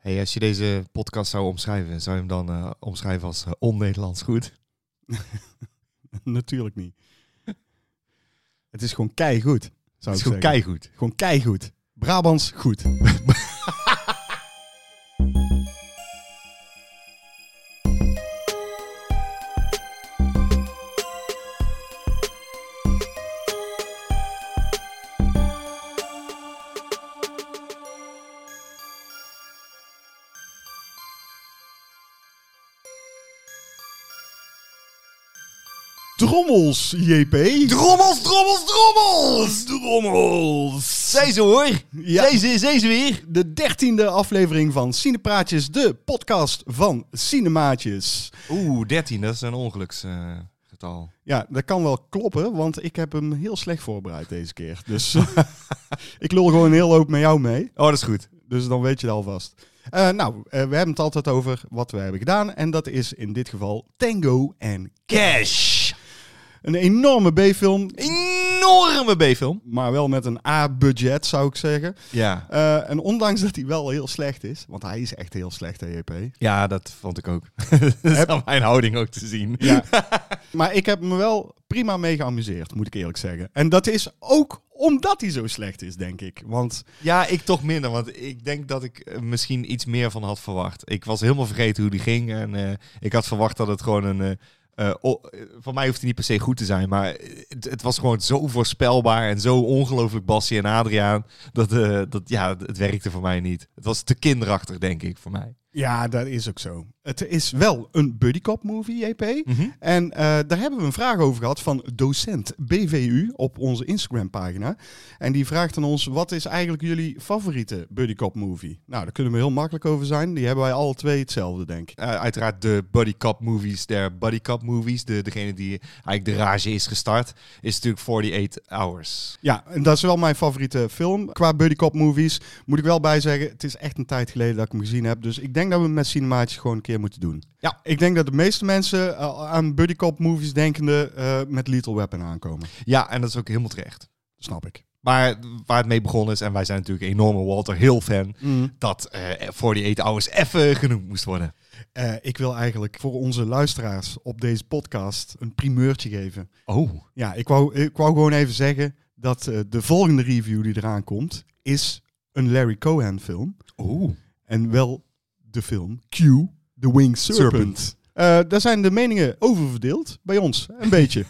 Hey, als je deze podcast zou omschrijven, zou je hem dan eh, omschrijven als eh, on-Nederlands goed? Natuurlijk niet. Het is gewoon keigoed, zou Het is ik gewoon zeggen. keigoed. Gewoon keigoed. Brabants goed. Drommels, JP. Drommels, drommels, drommels! Drommels! Zij ze hoor! Ja. Zij ze, weer! De dertiende aflevering van Cinepraatjes, de podcast van Cinemaatjes. Oeh, 13, dat is een ongeluksgetal. Ja, dat kan wel kloppen, want ik heb hem heel slecht voorbereid deze keer. Dus ik lul gewoon een heel hoop met jou mee. oh, dat is goed. Dus dan weet je het alvast. Eh, nou, eh, we hebben het altijd over wat we hebben gedaan. En dat is in dit geval Tango en Cash! Een enorme B-film. Enorme B-film. Maar wel met een A-budget, zou ik zeggen. Ja. Eh, en ondanks dat hij wel heel slecht is, want hij is echt heel slecht, JP. ja, dat vond ik ook. dat is aan mijn houding ook te zien. Ja. maar ik heb me wel prima mee geamuseerd, moet ik eerlijk zeggen. En dat is ook omdat hij zo slecht is, denk ik. Want Ja, ik toch minder, want ik denk dat ik er misschien iets meer van had verwacht. Ik was helemaal vergeten hoe die ging en eh, ik had verwacht dat het gewoon een... eh eh, voor mij hoeft hij niet per se goed te zijn, maar het, het was gewoon zo voorspelbaar en zo ongelooflijk Bassie en Adriaan, dat, eh, dat ja, het werkte voor mij niet. Het was te kinderachtig, denk ik, voor mij. Ja, dat is ook zo. Het is wel een buddy cop movie, JP. Mhm. En eh, daar hebben we een vraag over gehad van docent BVU op onze Instagram pagina. En die vraagt aan ons, wat is eigenlijk jullie favoriete buddy cop movie? Nou, daar kunnen we heel makkelijk over zijn. Die hebben wij alle twee hetzelfde, denk ik. Eh, uiteraard de buddy cop movies, der buddy cop movies, de, degene die eigenlijk de rage is gestart, is natuurlijk 48 Hours. Ja, en dat is wel mijn favoriete film. Qua buddy cop movies moet ik wel bij zeggen, het is echt een tijd geleden dat ik hem gezien heb. Dus ik denk dat we met cinemaatjes gewoon een keer moeten doen. Ja. Ik denk dat de meeste mensen eh, aan buddy cop movies denkende eh, met Lethal Weapon aankomen. Ja, en dat is ook helemaal terecht. Snap ik. Maar waar het mee begonnen is, en wij zijn natuurlijk een enorme Walter Hill fan, dat eh 48 Hours even genoemd moest worden. Ik wil eigenlijk voor onze luisteraars op deze podcast een primeurtje geven. Oh. Ja, ik wou, ik wou gewoon even zeggen dat de volgende review die eraan komt, is een Larry Cohen film. Oeh. En wel de film Q, The Winged Serpent. Serpent. Eh, daar zijn de meningen over verdeeld, bij ons, een beetje.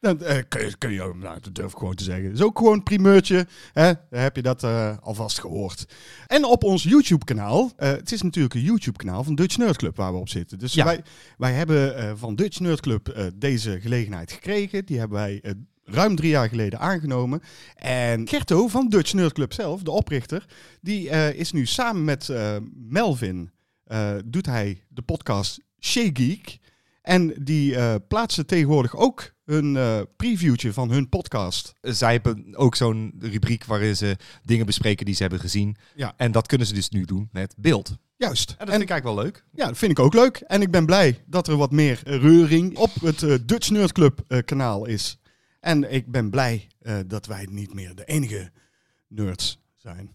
Dat eh, kun, je, kun je, nou, dat durf ik gewoon te zeggen. Het is ook gewoon een primeurtje. Hè? Heb je dat eh, alvast gehoord. En op ons YouTube-kanaal. het is natuurlijk een YouTube-kanaal van Dutch Nerd Club waar we op zitten. Dus Ja. wij, wij hebben van Dutch Nerd Club deze gelegenheid gekregen. Die hebben wij ruim drie jaar geleden aangenomen. En Gerto van Dutch Nerd Club zelf, de oprichter, die eh, is nu samen met eh, Melvin, eh, doet hij de podcast Shea Geek. En die plaatsen tegenwoordig ook hun previewtje van hun podcast. Zij hebben ook zo'n rubriek waarin ze dingen bespreken die ze hebben gezien. Ja. En dat kunnen ze dus nu doen met beeld. Juist. En dat vind ik eigenlijk wel leuk. Ja, dat vind ik ook leuk. En ik ben blij dat er wat meer reuring op het Dutch Nerd Club kanaal is. En ik ben blij eh, dat wij niet meer de enige nerds zijn.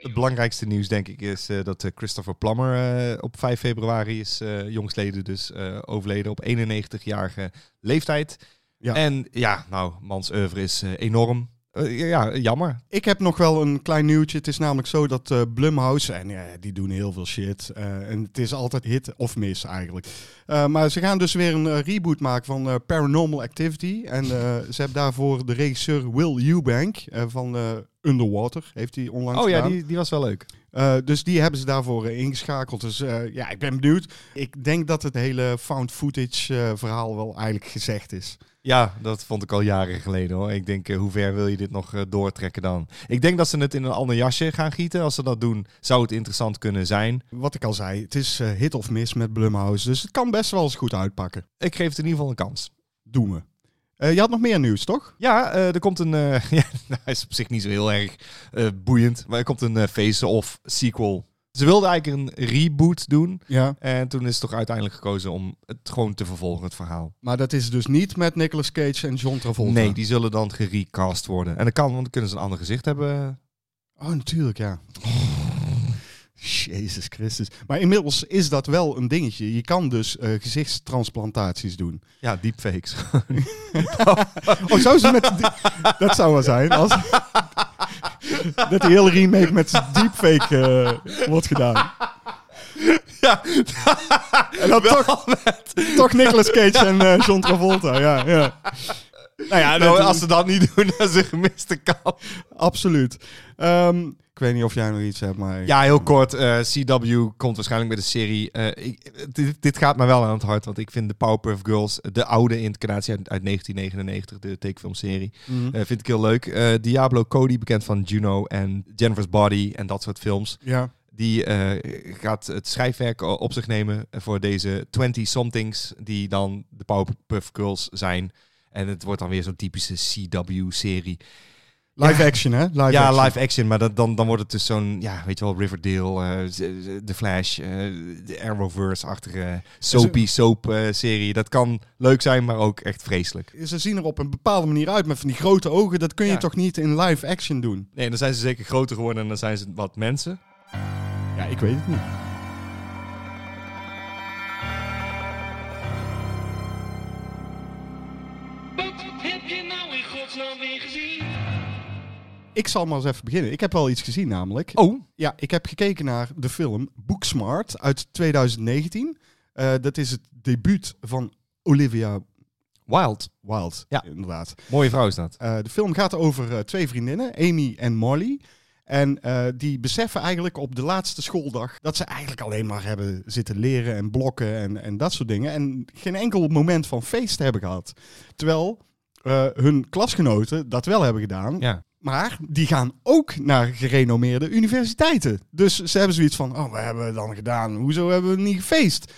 Het belangrijkste nieuws denk ik is eh, dat eh, Christopher Plummer op 5 februari is jongstleden dus overleden op 91-jarige leeftijd. Ja. En ja, nou, mans oeuvre is enorm. Eh, ja, jammer. Ik heb nog wel een klein nieuwtje. Het is namelijk zo dat eh Blumhouse, en ja, die doen heel veel shit. eh, en het is altijd hit of miss eigenlijk. Eh, maar ze gaan dus weer een eh, reboot maken van eh, Paranormal Activity. En eh, ze hebben daarvoor de regisseur Will Eubank eh, van eh, Underwater, heeft hij onlangs Oh ja, die, die was wel leuk. Eh, dus die hebben ze daarvoor eh, ingeschakeld. Dus eh, ja, ik ben benieuwd. Ik denk dat het hele found footage eh, verhaal wel eigenlijk gezegd is. Ja, dat vond ik al jaren geleden hoor. Ik denk, eh, hoe ver wil je dit nog eh, doortrekken dan? Ik denk dat ze het in een ander jasje gaan gieten. Als ze dat doen, zou het interessant kunnen zijn. Wat ik al zei, het is eh, hit of miss met Blumhouse. Dus het kan best wel eens goed uitpakken. Ik geef het in ieder geval een kans. Doen we. Je had nog meer nieuws, toch? Ja, er komt een. eh, ja, nou, hij is op zich niet zo heel erg boeiend. Maar er komt een face-off sequel Ze wilden eigenlijk een reboot doen. Ja. En toen is het toch uiteindelijk gekozen om het gewoon te vervolgen, het verhaal. Maar dat is dus niet met Nicolas Cage en John Travolta. Nee, die zullen dan gerecast worden. En dat kan, want dan kunnen ze een ander gezicht hebben. Oh, natuurlijk, ja. Jezus Christus. Maar inmiddels is dat wel een dingetje. Je kan dus eh, gezichtstransplantaties doen. Ja, deepfakes. Oh, zou ze met... dat zou wel zijn. Als... dat die hele remake met deepfake eh, wordt gedaan. ja, En dan toch, toch Nicolas Cage en eh, John Travolta. Ja, ja. Nou ja, nou, als ze dat niet doen, dan is een gemiste kans. absoluut. Ehm, ik weet niet of jij nog iets hebt, maar... Ja, heel kort. eh, CW komt waarschijnlijk met een serie. Eh, ik, dit, dit gaat me wel aan het hart, want ik vind de Powerpuff Girls, de oude incarnatie uit, uit 1999, de tekenfilmserie, Mhm. eh, vind ik heel leuk. Diablo Cody, bekend van Juno en Jennifer's Body en dat soort films. ja. Die gaat het schrijfwerk op zich nemen voor deze 20-somethings, die dan de Powerpuff Girls zijn. En het wordt dan weer zo'n typische CW-serie. Live action, hè? Live ja, action. live action, maar dat, dan, dan wordt het dus zo'n, ja, weet je wel, Riverdale, eh, The Flash, eh, de Arrowverse-achtige soapy soap-serie. dat kan leuk zijn, maar ook echt vreselijk. Ze zien er op een bepaalde manier uit met van die grote ogen. Dat kun je Ja. toch niet in live action doen? Nee, dan zijn ze zeker groter geworden en dan zijn ze wat mensen. Ja, ik weet het niet. Ik zal maar eens even beginnen. Ik heb wel iets gezien namelijk. Oh, Ja, ik heb gekeken naar de film Booksmart uit 2019. Eh, dat is het debuut van Olivia Wild. Wilde, Ja. inderdaad. Mooie vrouw is dat. Eh, de film gaat over eh, twee vriendinnen, Amy en Molly. En die beseffen eigenlijk op de laatste schooldag dat ze eigenlijk alleen maar hebben zitten leren en blokken en, en dat soort dingen. En geen enkel moment van feest hebben gehad. Terwijl hun klasgenoten dat wel hebben gedaan. Ja. Maar die gaan ook naar gerenommeerde universiteiten. Dus ze hebben zoiets van, oh, we hebben het dan gedaan. Hoezo hebben we niet gefeest?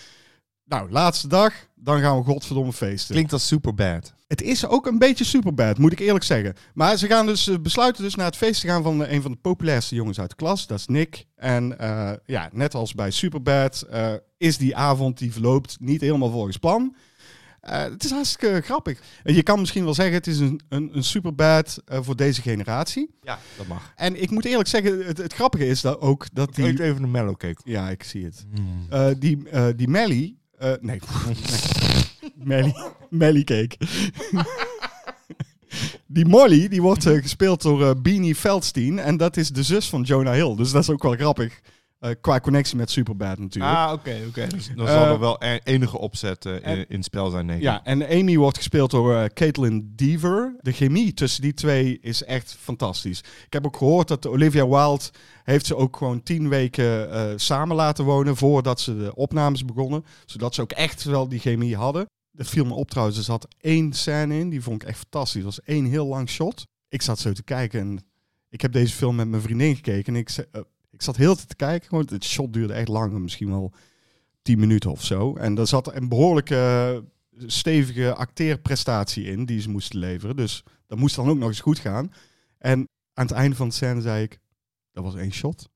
Nou, laatste dag, dan gaan we godverdomme feesten. Klinkt als super bad. Het is ook een beetje superbad, moet ik eerlijk zeggen. Maar ze gaan dus ze besluiten dus naar het feest te gaan van eh, een van de populairste jongens uit de klas. Dat is Nick. En eh, ja, net als bij Superbad eh, is die avond die verloopt niet helemaal volgens plan. Eh, het is hartstikke grappig. En je kan misschien wel zeggen, het is een, een, een Superbad eh, voor deze generatie. Ja, dat mag. En ik moet eerlijk zeggen, het, het grappige is dat ook dat Die... die... even een mellow cake. Ja, ik zie het. Eh, die, eh die Melly... eh, nee. Melly. Melly cake. die Molly, die wordt eh, gespeeld door eh, Beanie Feldstein. En dat is de zus van Jonah Hill. Dus dat is ook wel grappig. Eh, qua connectie met Superbad natuurlijk. Ah, oké, oké. Dus dan Eh, zal er wel e- enige opzet eh, en- in, in het spel zijn, denk ik. Ja, en Amy wordt gespeeld door eh, Caitlin Deaver. De chemie tussen die twee is echt fantastisch. Ik heb ook gehoord dat Olivia Wilde heeft ze ook gewoon tien weken eh, samen laten wonen voordat ze de opnames begonnen. Zodat ze ook echt wel die chemie hadden. Dat viel me op trouwens. Er zat één scène in, die vond ik echt fantastisch. Dat was één heel lang shot. Ik zat zo te kijken en ik heb deze film met mijn vriendin gekeken. En ik, ze- eh, ik zat heel te kijken. Gewoon, het shot duurde echt lang, misschien wel tien minuten of zo. En er zat een behoorlijke eh, stevige acteerprestatie in die ze moesten leveren. Dus dat moest dan ook nog eens goed gaan. En aan het einde van de scène zei ik, dat was één shot.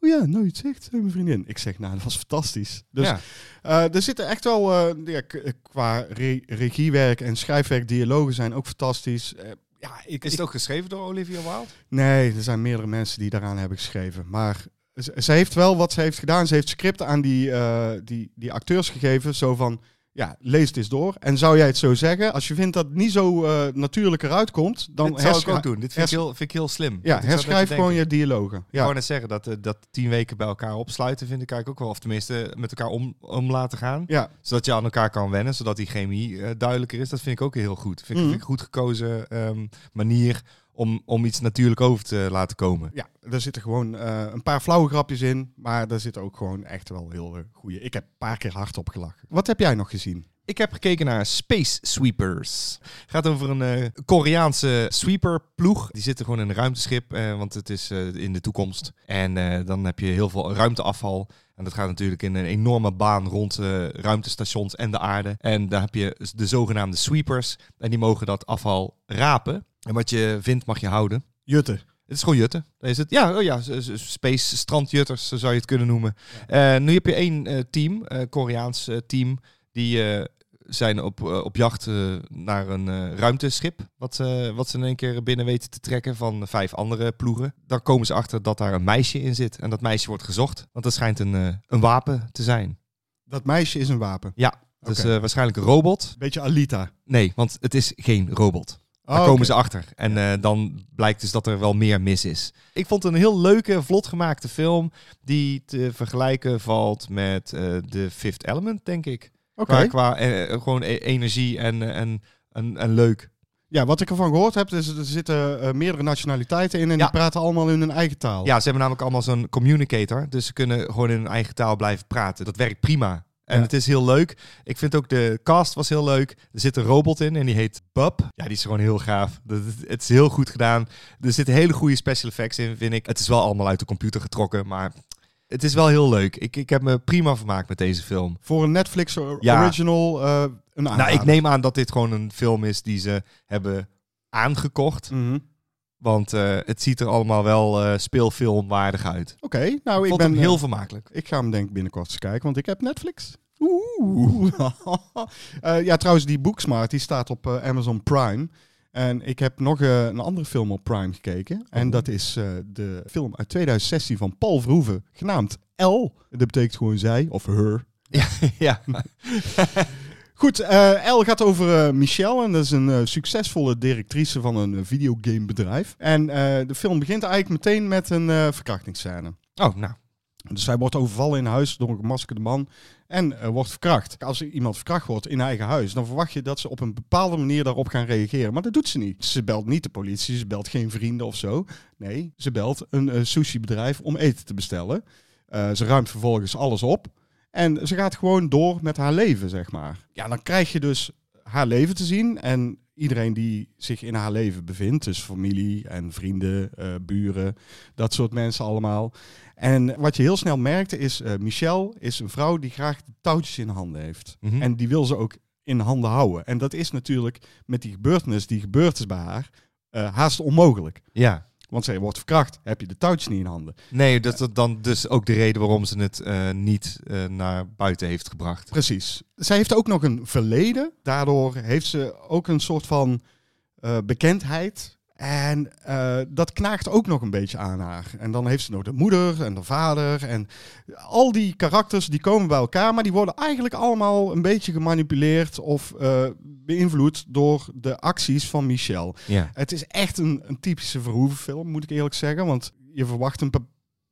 Oh ja, nou je het zegt, zei mijn vriendin. Ik zeg, nou, dat was fantastisch. Dus Ja. eh, er zitten echt wel, eh, ja, qua re- regiewerk en schrijfwerk, dialogen zijn ook fantastisch. Ja, ik, Is het ook geschreven door Olivia Wilde? Nee, er zijn meerdere mensen die daaraan hebben geschreven. Maar ze, ze heeft wel wat ze heeft gedaan. Ze heeft scripten aan die, eh, die, die acteurs gegeven. Zo van, ja, lees het eens door. En zou jij het zo zeggen? Als je vindt dat het niet zo eh, natuurlijk eruit komt, dan Dit zou ik ook doen. Dit vind ik heel, vind ik heel slim. Ja, herschrijf gewoon je dialogen. Ik wou Ja. net zeggen, dat, eh, dat tien weken bij elkaar opsluiten vind ik eigenlijk ook wel. Of tenminste met elkaar om, om laten gaan. ja, Zodat je aan elkaar kan wennen, zodat die chemie eh, duidelijker is. Dat vind ik ook heel goed. Vind, ik- Mhm. vind ik goed gekozen ehm, manier om, om iets natuurlijk over te laten komen. ja, er zitten gewoon eh, een paar flauwe grapjes in. Maar er zitten ook gewoon echt wel heel uh, goede. Ik heb een paar keer hard op gelachen. Wat heb jij nog gezien? Ik heb gekeken naar Space Sweepers. gaat over een eh, Koreaanse sweeperploeg. Die zitten gewoon in een ruimteschip, eh, want het is eh, in de toekomst. En eh, dan heb je heel veel ruimteafval. En dat gaat natuurlijk in een enorme baan rond eh, ruimtestations en de aarde. En daar heb je de zogenaamde sweepers. En die mogen dat afval rapen. En wat je vindt mag je houden. Jutte. Het is gewoon jutten. Is het. Ja, oh ja, space strandjutters, zo zou je het kunnen noemen. Eh, nu heb je één eh, team, eh Koreaans team, die zijn op, op jacht naar een ruimteschip. Wat, wat ze in één keer binnen weten te trekken van vijf andere ploegen. Dan komen ze achter dat daar een meisje in zit. En dat meisje wordt gezocht, want dat schijnt een, een wapen te zijn. Dat meisje is een wapen. Ja, dus eh, waarschijnlijk een robot. Beetje Alita. Nee, want het is geen robot. Daar Oh, komen ze achter. En eh, dan blijkt dus dat er wel meer mis is. Ik vond het een heel leuke, vlot gemaakte film. Die te vergelijken valt met eh The Fifth Element, denk ik. Oké. Qua, qua eh, gewoon e- energie en, en, en, en leuk. Ja, wat ik ervan gehoord heb, is er zitten meerdere nationaliteiten in en Ja. die praten allemaal in hun eigen taal. Ja, ze hebben namelijk allemaal zo'n communicator. Dus ze kunnen gewoon in hun eigen taal blijven praten. Dat werkt prima. En Ja. het is heel leuk. Ik vind ook de cast was heel leuk. Er zit een robot in en die heet Bub. Ja, die is gewoon heel gaaf. Het is heel goed gedaan. Er zitten hele goede special effects in, vind ik. Het is wel allemaal uit de computer getrokken, maar het is wel heel leuk. Ik, ik heb me prima vermaakt met deze film. Voor een Netflix Ja. original eh een Nou, ik neem aan dat dit gewoon een film is die ze hebben aangekocht. Mhm. Want eh, het ziet er allemaal wel eh, speelfilmwaardig uit. Oké, nou Ik ben heel eh, vermakelijk. Ik ga hem denk ik binnenkort eens kijken, want ik heb Netflix. Oeh. Eh, ja, trouwens, die Booksmart die staat op Amazon Prime. En ik heb nog een andere film op Prime gekeken. En Oh. dat is de film uit 2016 van Paul Verhoeven, genaamd L. Dat betekent gewoon zij of her. ja. Goed, L gaat over eh, Michelle. En dat is een eh, succesvolle directrice van een videogamebedrijf. En de film begint eigenlijk meteen met een verkrachtingsscène. Oh, nou. Dus zij wordt overvallen in huis door een gemaskerde man en wordt verkracht. Als iemand verkracht wordt in eigen huis, dan verwacht je dat ze op een bepaalde manier daarop gaan reageren. Maar dat doet ze niet. Ze belt niet de politie, ze belt geen vrienden of zo. Nee, ze belt een sushi-bedrijf om eten te bestellen. Ze ruimt vervolgens alles op. En ze gaat gewoon door met haar leven, zeg maar. Ja, dan krijg je dus haar leven te zien. En iedereen die zich in haar leven bevindt, dus familie en vrienden, eh, buren, dat soort mensen allemaal. En wat je heel snel merkte is, eh Michelle is een vrouw die graag de touwtjes in handen heeft. Mhm. En die wil ze ook in handen houden. En dat is natuurlijk met die gebeurtenis die gebeurd is bij haar, eh, haast onmogelijk. Ja. Want zij wordt verkracht, heb je de touwtjes niet in handen. Nee, dat is dan dus ook de reden waarom ze het eh, niet eh, naar buiten heeft gebracht. Precies. Zij heeft ook nog een verleden. Daardoor heeft ze ook een soort van eh, bekendheid. En eh, dat knaagt ook nog een beetje aan haar. En dan heeft ze nog de moeder en de vader. En al die karakters die komen bij elkaar. Maar die worden eigenlijk allemaal een beetje gemanipuleerd of eh, beïnvloed door de acties van Michelle. Ja. Het is echt een, een typische Verhoeven-film, moet ik eerlijk zeggen. Want je verwacht een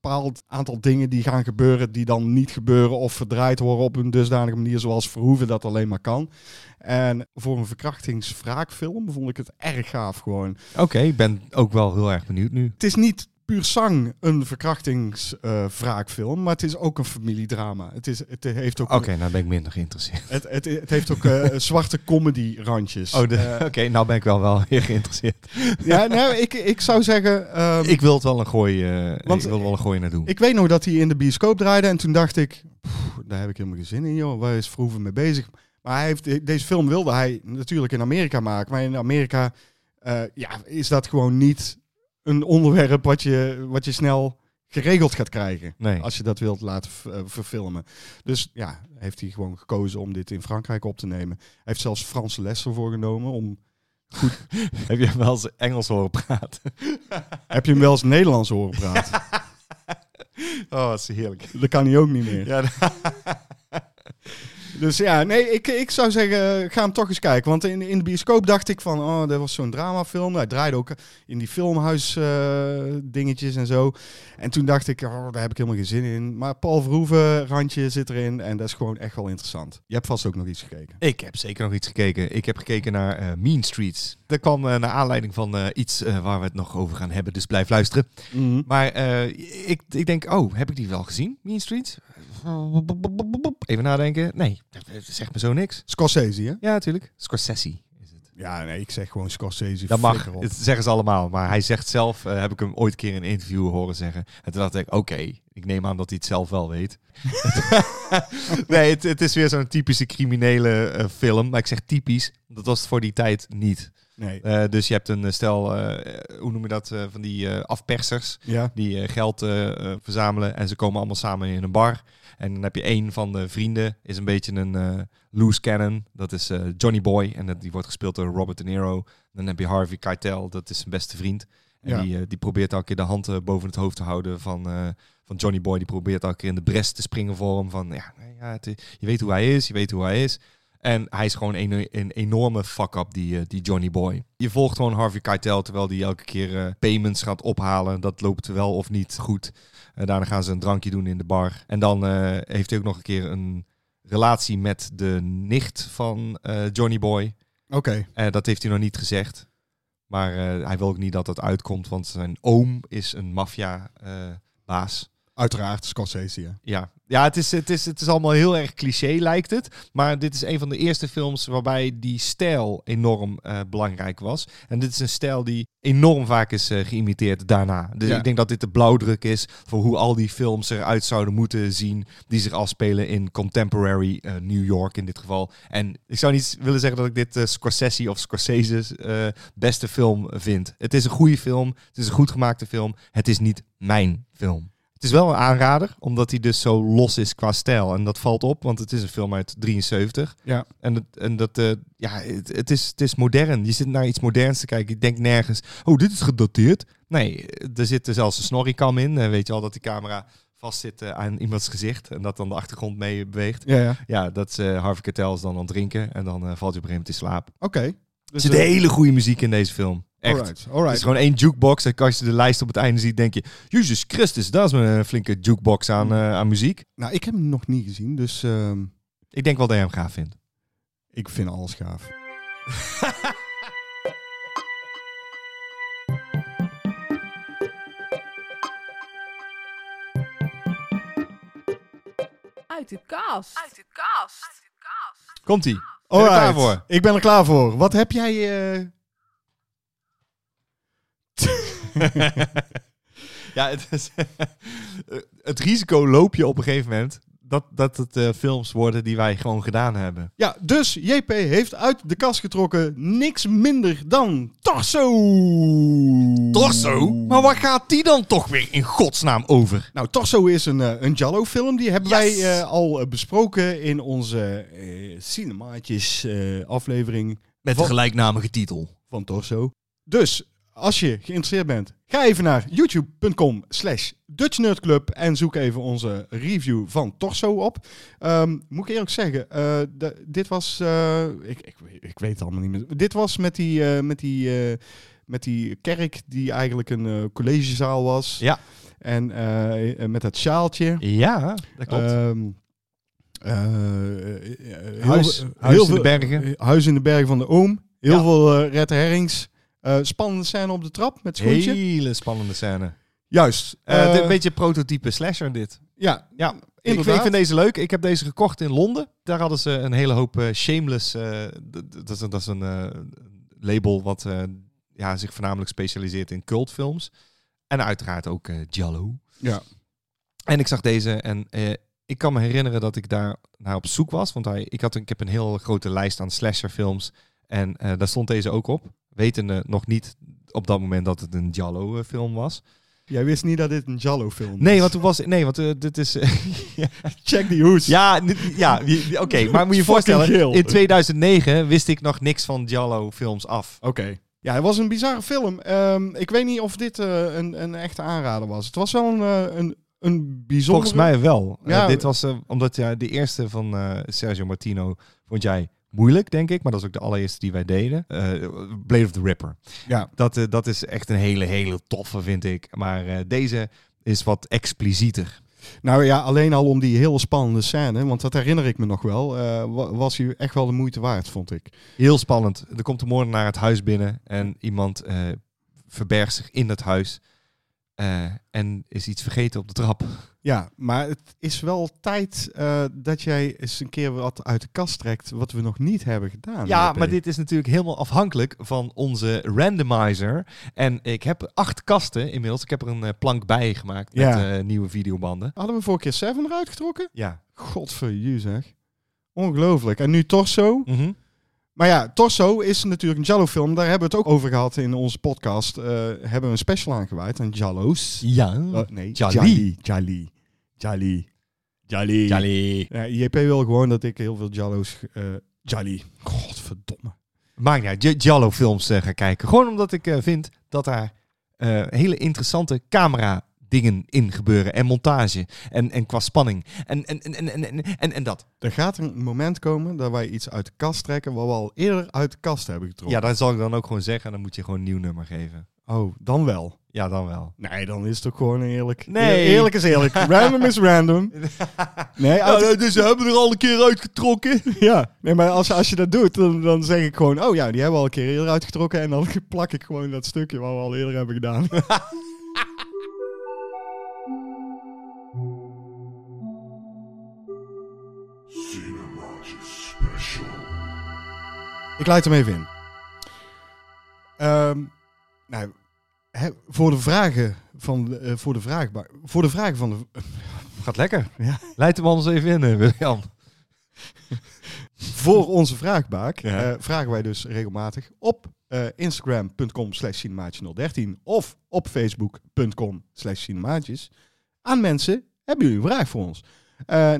bepaald aantal dingen die gaan gebeuren, die dan niet gebeuren of verdraaid worden op een dusdanige manier zoals Verhoeven dat alleen maar kan. En voor een verkrachtingswraakfilm vond ik het erg gaaf gewoon. Oké, ik ben ook wel heel erg benieuwd nu. Het is niet puur sang een verkrachtingswraakfilm, maar het is ook een familiedrama. Het, is, het heeft ook, Oké, nou ben ik minder geïnteresseerd. het, het, het heeft ook eh, zwarte comedy randjes. Oh, Eh, oké, nou ben ik wel wel weer geïnteresseerd. ja, nou, ik, ik zou zeggen... ehm, ik wil het wel een gooi, eh, Want- ik wil wel een gooi naar doen. Ik weet nog dat hij in de bioscoop draaide en toen dacht ik, "Pff, daar heb ik helemaal geen zin in joh, waar is Verhoeven mee bezig? Maar hij heeft, deze film wilde hij natuurlijk in Amerika maken, maar in Amerika ja, is dat gewoon niet een onderwerp wat je, wat je snel geregeld gaat krijgen. Nee. Als je dat wilt laten eh, verfilmen. Dus ja, heeft hij gewoon gekozen om dit in Frankrijk op te nemen. Hij heeft zelfs Franse lessen ervoor genomen. Om... Heb je hem wel eens Engels horen praten? Heb je hem wel eens Nederlands horen praten? Oh, dat is heerlijk. dat kan hij ook niet meer. Ja, Dus ja, nee, ik, ik zou zeggen, ga hem toch eens kijken. Want in, in de bioscoop dacht ik van, oh, dat was zo'n dramafilm. Hij draaide ook in die filmhuis eh, dingetjes en zo. En toen dacht ik, oh, daar heb ik helemaal geen zin in. Maar Paul Verhoeven, randje zit erin en dat is gewoon echt wel interessant. Je hebt vast ook nog iets gekeken. Ik heb zeker nog iets gekeken. Ik heb gekeken naar eh, Mean Streets. Dat kwam eh, naar aanleiding van eh, iets eh, waar we het nog over gaan hebben, dus blijf luisteren. Maar eh, ik, ik denk, oh, heb ik die wel gezien, Mean Streets? Even nadenken. Nee, dat zegt me zo niks. Scorsese, hè? Ja, natuurlijk. Scorsese het. Ja, nee, ik zeg gewoon Scorsese. Dat mag, op. dat zeggen ze allemaal. Maar hij zegt zelf, heb ik hem ooit een keer in een interview horen zeggen. En toen dacht ik, oké, ik neem aan dat hij het zelf wel weet. nee, het, het is weer zo'n typische criminele film. Maar ik zeg typisch, dat was het voor die tijd niet. Nee. Eh, dus je hebt een eh, stel, eh, hoe noem je dat, van die afpersers Ja. die geld verzamelen en ze komen allemaal samen in een bar. En dan heb je één van de vrienden, is een beetje een loose cannon. Dat is Johnny Boy en dat, die wordt gespeeld door Robert De Niro. Dan heb je Harvey Keitel, dat is zijn beste vriend. En Ja. die, die probeert elke keer de hand boven het hoofd te houden van, van Johnny Boy. Die probeert elke keer in de bres te springen voor hem. Van, ja, ja het, je weet hoe hij is, je weet hoe hij is. En hij is gewoon een, een enorme fuck-up, die, eh, die Johnny Boy. Je volgt gewoon Harvey Keitel, terwijl hij elke keer eh, payments gaat ophalen. Dat loopt wel of niet goed. Eh, daarna gaan ze een drankje doen in de bar. En dan heeft hij ook nog een keer een relatie met de nicht van Johnny Boy. Oké. Eh, dat heeft hij nog niet gezegd. Maar hij wil ook niet dat dat uitkomt, want zijn oom is een maffia-baas. Uiteraard, Scorsese, ja. Ja, ja het, is, het, is, het is allemaal heel erg cliché lijkt het. Maar dit is een van de eerste films waarbij die stijl enorm eh, belangrijk was. En dit is een stijl die enorm vaak is eh, geïmiteerd daarna. Dus Ja. ik denk dat dit de blauwdruk is voor hoe al die films eruit zouden moeten zien. Die zich afspelen in contemporary eh, New York in dit geval. En ik zou niet willen zeggen dat ik dit Scorsese of Scorsese's beste film vind. Het is een goede film. Het is een goed gemaakte film. Het is niet mijn film. Is wel een aanrader, omdat hij dus zo los is qua stijl. En dat valt op, want het is een film uit 73. Ja. En, het, en dat, eh, ja, het, het, is, het is modern. Je zit naar iets moderns te kijken. Je denkt nergens, oh, dit is gedateerd. Nee, er zit er zelfs een snorricam in. Eh, weet je al dat die camera vastzit eh, aan iemands gezicht. En dat dan de achtergrond mee beweegt. Ja, ja. Ja, dat is eh Harvey Keitel is dan aan het drinken. En dan valt hij op een gegeven moment in slaap. Oké. Er Dus, zit eh, hele goede muziek in deze film. Echt. Alright, Het alright. is gewoon één jukebox. En als je de lijst op het einde ziet, denk je... Jezus Christus, dat is een flinke jukebox aan, eh, aan muziek. Nou, ik heb hem nog niet gezien, dus ehm, Ik denk wel dat je hem gaaf vindt. ik vind alles gaaf. Uit de kast. Uit de kast. Komt-ie. Voor? Ik ben er klaar voor. Wat heb jij... eh, ja, het, is het risico loop je op een gegeven moment... dat, dat het eh, films worden die wij gewoon gedaan hebben. Ja, dus JP heeft uit de kast getrokken niks minder dan Torso. Maar waar gaat die dan toch weer in godsnaam over? Nou, Torso is een, eh, een Jallo-film. Die hebben Yes. wij eh, al besproken in onze cinemaatjes aflevering Met de gelijknamige titel. van Torso. Dus, als je geïnteresseerd bent, ga even naar youtube.com slash dutchnerdclub en zoek even onze review van Torso op. Ehm, moet ik eerlijk zeggen, eh, de- dit was... eh, ik, ik, ik weet het allemaal niet meer. Dit was met die, eh, met die, met die kerk die eigenlijk een collegezaal was. Ja. En met dat sjaaltje. Ja, dat klopt. Ehm, eh, eh, Huis- Huis heel in de bergen. Huis in de bergen van de oom. Heel Ja. veel red herrings. Eh, spannende scène op de trap met schoentje. Hele spannende scène. Juist. Eh, Eh, dit- een beetje prototype slasher dit. Ja, Ja, ik, vind deze leuk. Ik heb deze gekocht in Londen. Daar hadden ze een hele hoop eh, shameless. eh, dat, is, een- dat is een eh, label wat eh, ja, zich voornamelijk specialiseert in cultfilms. En uiteraard ook eh Giallo. Ja. En ik zag deze en eh, ik kan me herinneren dat ik daar naar op zoek was. Want hij, ik, had een, ik heb een heel grote lijst aan slasherfilms. En eh, daar stond deze ook op. Wetende nog niet op dat moment dat het een Giallo eh, film was. Jij wist niet dat dit een Jallo film Nee, is. want toen was... Nee, want eh, dit is... Check die hoes. Ja, ja oké, maar moet je voorstellen, geel. in 2009 wist ik nog niks van Giallo films af. Oké. Ja, het was een bizarre film. Ehm, ik weet niet of dit eh, een, een echte aanrader was. Het was wel een, eh, een, een bijzondere... Volgens mij wel. Eh, Ja. dit was eh, omdat ja, de eerste van eh, Sergio Martino vond jij moeilijk, denk ik. Maar dat is ook de allereerste die wij deden. Eh, Blade of the Ripper. Ja. Dat, eh, dat is echt een hele, hele toffe, vind ik. Maar eh, deze is wat explicieter. Nou ja, alleen al om die hele spannende scène, want dat herinner ik me nog wel, wa- was hij echt wel de moeite waard, vond ik. Heel spannend. Er komt een moordenaar het huis binnen en iemand verbergt zich in het huis. en is iets vergeten op de trap. Ja, maar het is wel tijd eh, dat jij eens een keer wat uit de kast trekt wat we nog niet hebben gedaan. Ja, maar dit is natuurlijk helemaal afhankelijk van onze randomizer. En ik heb acht kasten inmiddels. Ik heb er een eh, plank bij gemaakt met Ja. eh, nieuwe videobanden. Hadden we vorige keer Seven eruit getrokken? Ja. Godverju zeg. Ongelooflijk. En nu Torso. Mhm. Maar ja, Torso is natuurlijk een Jallo-film. Daar hebben we het ook over gehad in onze podcast. Hebben we een special aangeweid aan Jallo's. Ja. Nee, Jali. Jali. Jali. Jali. Jali. Ja, JP wil gewoon dat ik heel veel Jallo's... Jali. Godverdomme. Maakt niet uit. J- Giallo films eh, ga kijken. Gewoon omdat ik eh, vind dat daar hele interessante camera dingen in gebeuren. En montage. En, en qua spanning. En, en, en, en, en, en, en, en dat. Er gaat een moment komen dat wij iets uit de kast trekken... wat we al eerder uit de kast hebben getrokken. Ja, dat zal ik dan ook gewoon zeggen. Dan moet je gewoon een nieuw nummer geven. Oh, dan wel. Ja, dan wel. Nee, dan is het ook gewoon eerlijk. Nee. Eerlijk is eerlijk. random is random. Nee, uit de- dus we hebben er al een keer uitgetrokken. ja. nee maar als, als je dat doet, dan, dan zeg ik gewoon... Oh ja, die hebben we al een keer eerder uitgetrokken. En dan plak ik gewoon dat stukje wat we al eerder hebben gedaan. Ik leid hem even in. Ehm, nou, voor de vragen van de, eh, voor de vraag, voor de vragen van de Gaat lekker. Ja. Leid hem anders even in, eh, William. voor onze vraagbaak Ja. eh, vragen wij dus regelmatig op instagram.com slash cinemaatje013 of op facebook.com slash cinemaatjes aan mensen, hebben jullie een vraag voor ons?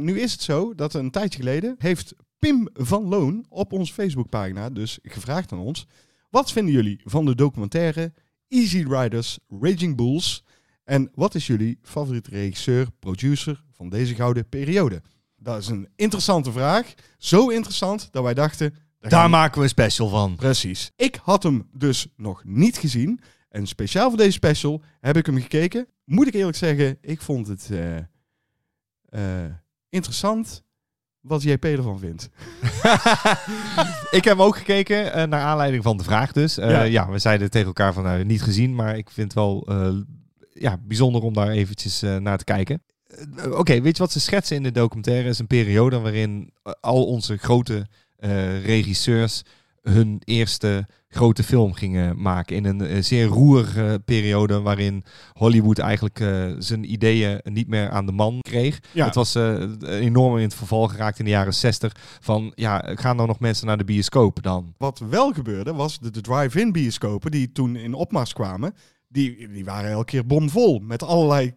Nu is het zo dat een tijdje geleden heeft Pim van Loon op onze Facebookpagina dus gevraagd aan ons, wat vinden jullie van de documentaire Easy Riders Raging Bulls en wat is jullie favoriete regisseur, producer van deze gouden periode? Dat is een interessante vraag. Zo interessant dat wij dachten... Daar maken we een special van. Precies. Ik had hem dus nog niet gezien. En speciaal voor deze special heb ik hem gekeken. Moet ik eerlijk zeggen, ik vond het eh, eh, interessant wat JP ervan vindt. ik heb ook gekeken, eh, naar aanleiding van de vraag dus. Eh, Ja. ja. we zeiden tegen elkaar van, nou, niet gezien, maar ik vind het wel eh, ja, bijzonder om daar eventjes eh, naar te kijken. Eh, Oké, weet je wat ze schetsen in de documentaire? is een periode waarin eh, al onze grote eh, regisseurs hun eerste grote film gingen maken. In een eh, zeer roerige periode waarin Hollywood eigenlijk eh, zijn ideeën niet meer aan de man kreeg. Ja. Het was eh, enorm in het verval geraakt in de jaren 60. Van ja, gaan er nog mensen naar de bioscoop dan? Wat wel gebeurde, was de, de drive-in bioscopen die toen in opmars kwamen. Die, die waren elke keer bomvol met allerlei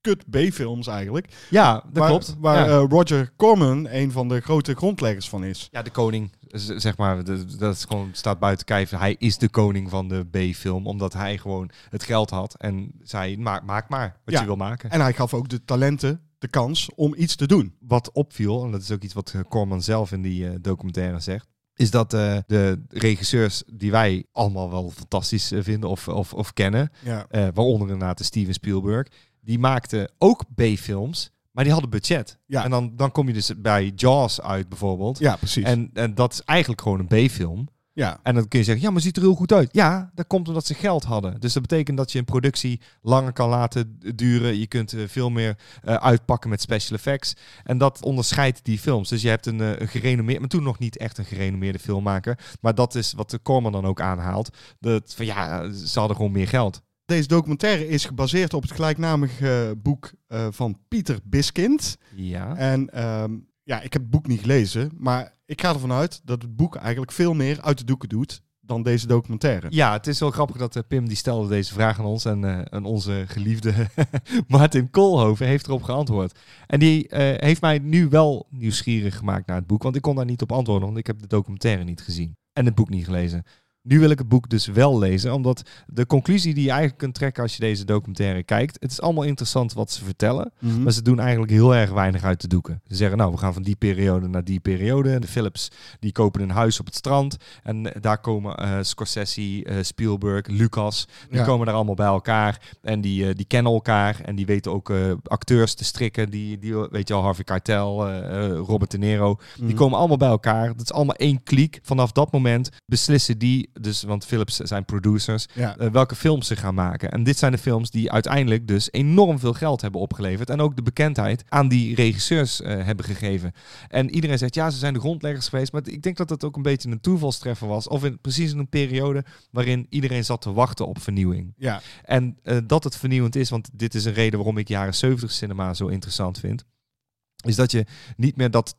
kut B-films eigenlijk. Ja, dat waar, klopt. Waar ja. Roger Corman een van de grote grondleggers van is. ja, de koning, zeg maar, dat is gewoon, staat buiten kijf. Hij is de koning van de B-film, omdat hij gewoon het geld had en zei, maak, maak maar wat Ja. je wil maken. En hij gaf ook de talenten de kans om iets te doen. wat opviel, en dat is ook iets wat eh, Corman zelf in die eh, documentaire zegt, is dat eh, de regisseurs die wij allemaal wel fantastisch vinden of, of, of kennen, Ja. waaronder inderdaad de Steven Spielberg, die maakten ook B-films, maar die hadden budget. Ja. En dan, dan kom je dus bij Jaws uit bijvoorbeeld. Ja, precies. En, en dat is eigenlijk gewoon een B-film. ja. En dan kun je zeggen, ja, maar ziet er heel goed uit. Ja, dat komt omdat ze geld hadden. Dus dat betekent dat je een productie langer kan laten duren. Je kunt eh, veel meer eh, uitpakken met special effects. En dat onderscheidt die films. Dus je hebt een, eh, een gerenommeerd, maar toen nog niet echt een gerenommeerde filmmaker. Maar dat is wat de Corman dan ook aanhaalt. Dat, van, ja, ze hadden gewoon meer geld. Deze documentaire is gebaseerd op het gelijknamige eh, boek eh, van Pieter Biskind. Ja. En ehm, ja, ik heb het boek niet gelezen, maar ik ga ervan uit dat het boek eigenlijk veel meer uit de doeken doet dan deze documentaire. Ja, het is wel grappig dat eh, Pim die stelde deze vraag aan ons. En, en onze geliefde Martin Koolhoven heeft erop geantwoord. En die heeft mij nu wel nieuwsgierig gemaakt naar het boek. Want ik kon daar niet op antwoorden, want ik heb de documentaire niet gezien. En het boek niet gelezen. Nu wil ik het boek dus wel lezen, omdat de conclusie die je eigenlijk kunt trekken als je deze documentaire kijkt, het is allemaal interessant wat ze vertellen, Mhm. maar ze doen eigenlijk heel erg weinig uit de doeken. Ze zeggen, nou, we gaan van die periode naar die periode. De Philips, die kopen een huis op het strand. En eh, daar komen eh, Scorsese, eh, Spielberg, Lucas, die Ja. komen daar allemaal bij elkaar. En die, die kennen elkaar. En die weten ook acteurs te strikken. Die, die, weet je al, Harvey Keitel, Robert De Niro. Die Mhm. komen allemaal bij elkaar. Dat is allemaal één kliek. Vanaf dat moment beslissen die wie, dus, want Philips zijn producers, Ja. eh, welke films ze gaan maken. En dit zijn de films die uiteindelijk dus enorm veel geld hebben opgeleverd. En ook de bekendheid aan die regisseurs eh, hebben gegeven. En iedereen zegt, ja, ze zijn de grondleggers geweest. Maar ik denk dat dat ook een beetje een toevalstreffer was. Of in, precies in een periode waarin iedereen zat te wachten op vernieuwing. ja. En eh, dat het vernieuwend is, want dit is een reden waarom ik jaren 70 cinema zo interessant vind. Is dat je niet meer dat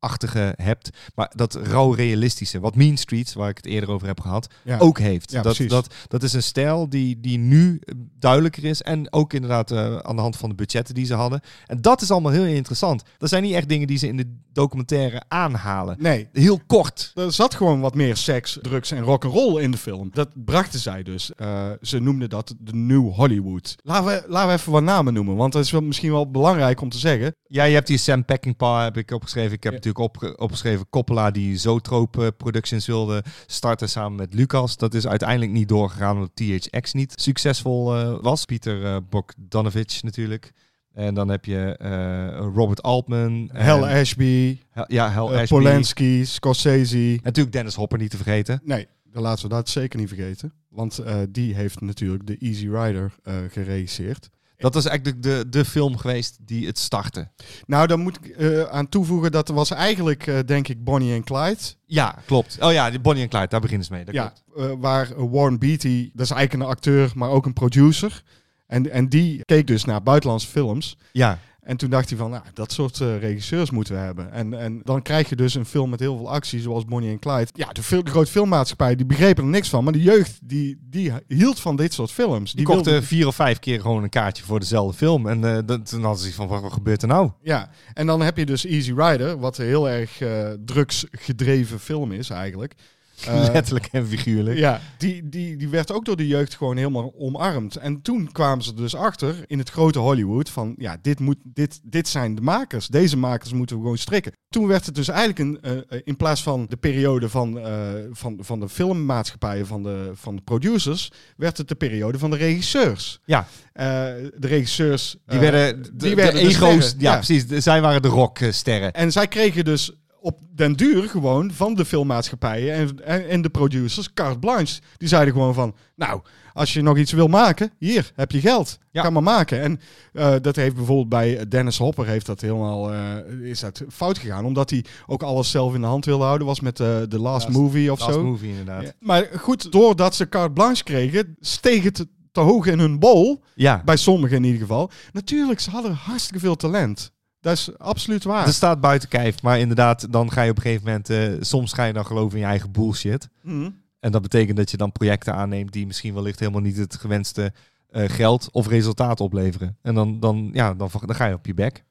toneelachtige hebt, maar dat rauw realistische. Wat Mean Streets, waar ik het eerder over heb gehad, Ja. ook heeft. Ja, dat, precies. dat, dat is een stijl die, die nu eh, duidelijker is. En ook inderdaad eh, aan de hand van de budgetten die ze hadden. En dat is allemaal heel interessant. Dat zijn niet echt dingen die ze in de documentaire aanhalen. Nee, Heel kort. er zat gewoon wat meer seks, drugs en rock'n'roll in de film. Dat brachten zij dus. Eh, ze noemden dat de New Hollywood. Laten we, laten we even wat namen noemen, want dat is wel, misschien wel belangrijk om te zeggen. Ja, je hebt die Sam Peckinpah heb ik opgeschreven. Ik heb Ja. Natuurlijk opge- opgeschreven Coppola die Zotrope Productions wilde starten samen met Lucas. Dat is uiteindelijk niet doorgegaan omdat THX niet succesvol eh, was. Pieter eh Bogdanovich natuurlijk. En dan heb je eh, Robert Altman. en- Hal Ashby, Hel- ja, Hal eh, Ashby. Polanski, Scorsese. En natuurlijk Dennis Hopper niet te vergeten. Nee, dan laten we dat zeker niet vergeten. Want eh, die heeft natuurlijk de Easy Rider eh, geregisseerd. Dat was eigenlijk de, de, film geweest die het startte. Nou, dan moet ik eh, aan toevoegen dat er was eigenlijk, eh, denk ik, Bonnie en Clyde. Ja, klopt. Oh ja, Bonnie en Clyde, daar beginnen ze mee. Dat ja, klopt. eh, waar Warren Beatty, dat is eigenlijk een acteur, maar ook een producer. En, en die keek dus naar buitenlandse films. Ja, En toen dacht hij van, nou, dat soort eh, regisseurs moeten we hebben. En, en dan krijg je dus een film met heel veel actie, zoals Bonnie en Clyde. Ja, de, grote filmmaatschappij, die begrepen er niks van. Maar de jeugd, die, die hield van dit soort films. die wilde- kochten vier of vijf keer gewoon een kaartje voor dezelfde film. En dat, toen hadden ze van, wat, gebeurt er nou? Ja, en dan heb je dus Easy Rider, wat een heel erg eh drugsgedreven film is eigenlijk. Eh, Letterlijk en figuurlijk. ja, die, die, die werd ook door de jeugd gewoon helemaal omarmd. En toen kwamen ze dus achter in het grote Hollywood van, ja, dit, moet, dit, dit zijn de makers. Deze makers moeten we gewoon strikken. Toen werd het dus eigenlijk een, eh, eh, in plaats van de periode van, van, van de filmmaatschappijen, van de, van de producers, werd het de periode van de regisseurs. Ja. De regisseurs... Die werden, de, die de werden de ego's. sterren, ja, ja. precies. De- zij waren de rocksterren. En zij kregen dus op den duur gewoon van de filmmaatschappijen en, en, en de producers carte blanche. Die zeiden gewoon van, nou, als je nog iets wil maken, hier heb je geld. Ja. Kan maar maken. En eh, dat heeft bijvoorbeeld bij Dennis Hopper heeft dat helemaal eh, is dat fout gegaan, omdat hij ook alles zelf in de hand wilde houden. Was met eh, de Last Last- Movie of Last zo. movie inderdaad. Ja. Maar goed, doordat ze carte blanche kregen, steeg het te hoog in hun bol. Ja. Bij sommigen in ieder geval. Natuurlijk, ze hadden hartstikke veel talent. Dat is absoluut waar. Er staat buiten kijf, maar inderdaad, dan ga je op een gegeven moment, eh, soms ga je dan geloven in je eigen bullshit. Mhm. En dat betekent dat je dan projecten aanneemt die misschien wellicht helemaal niet het gewenste eh, geld of resultaat opleveren. En dan, dan, ja, dan, dan ga je op je bek.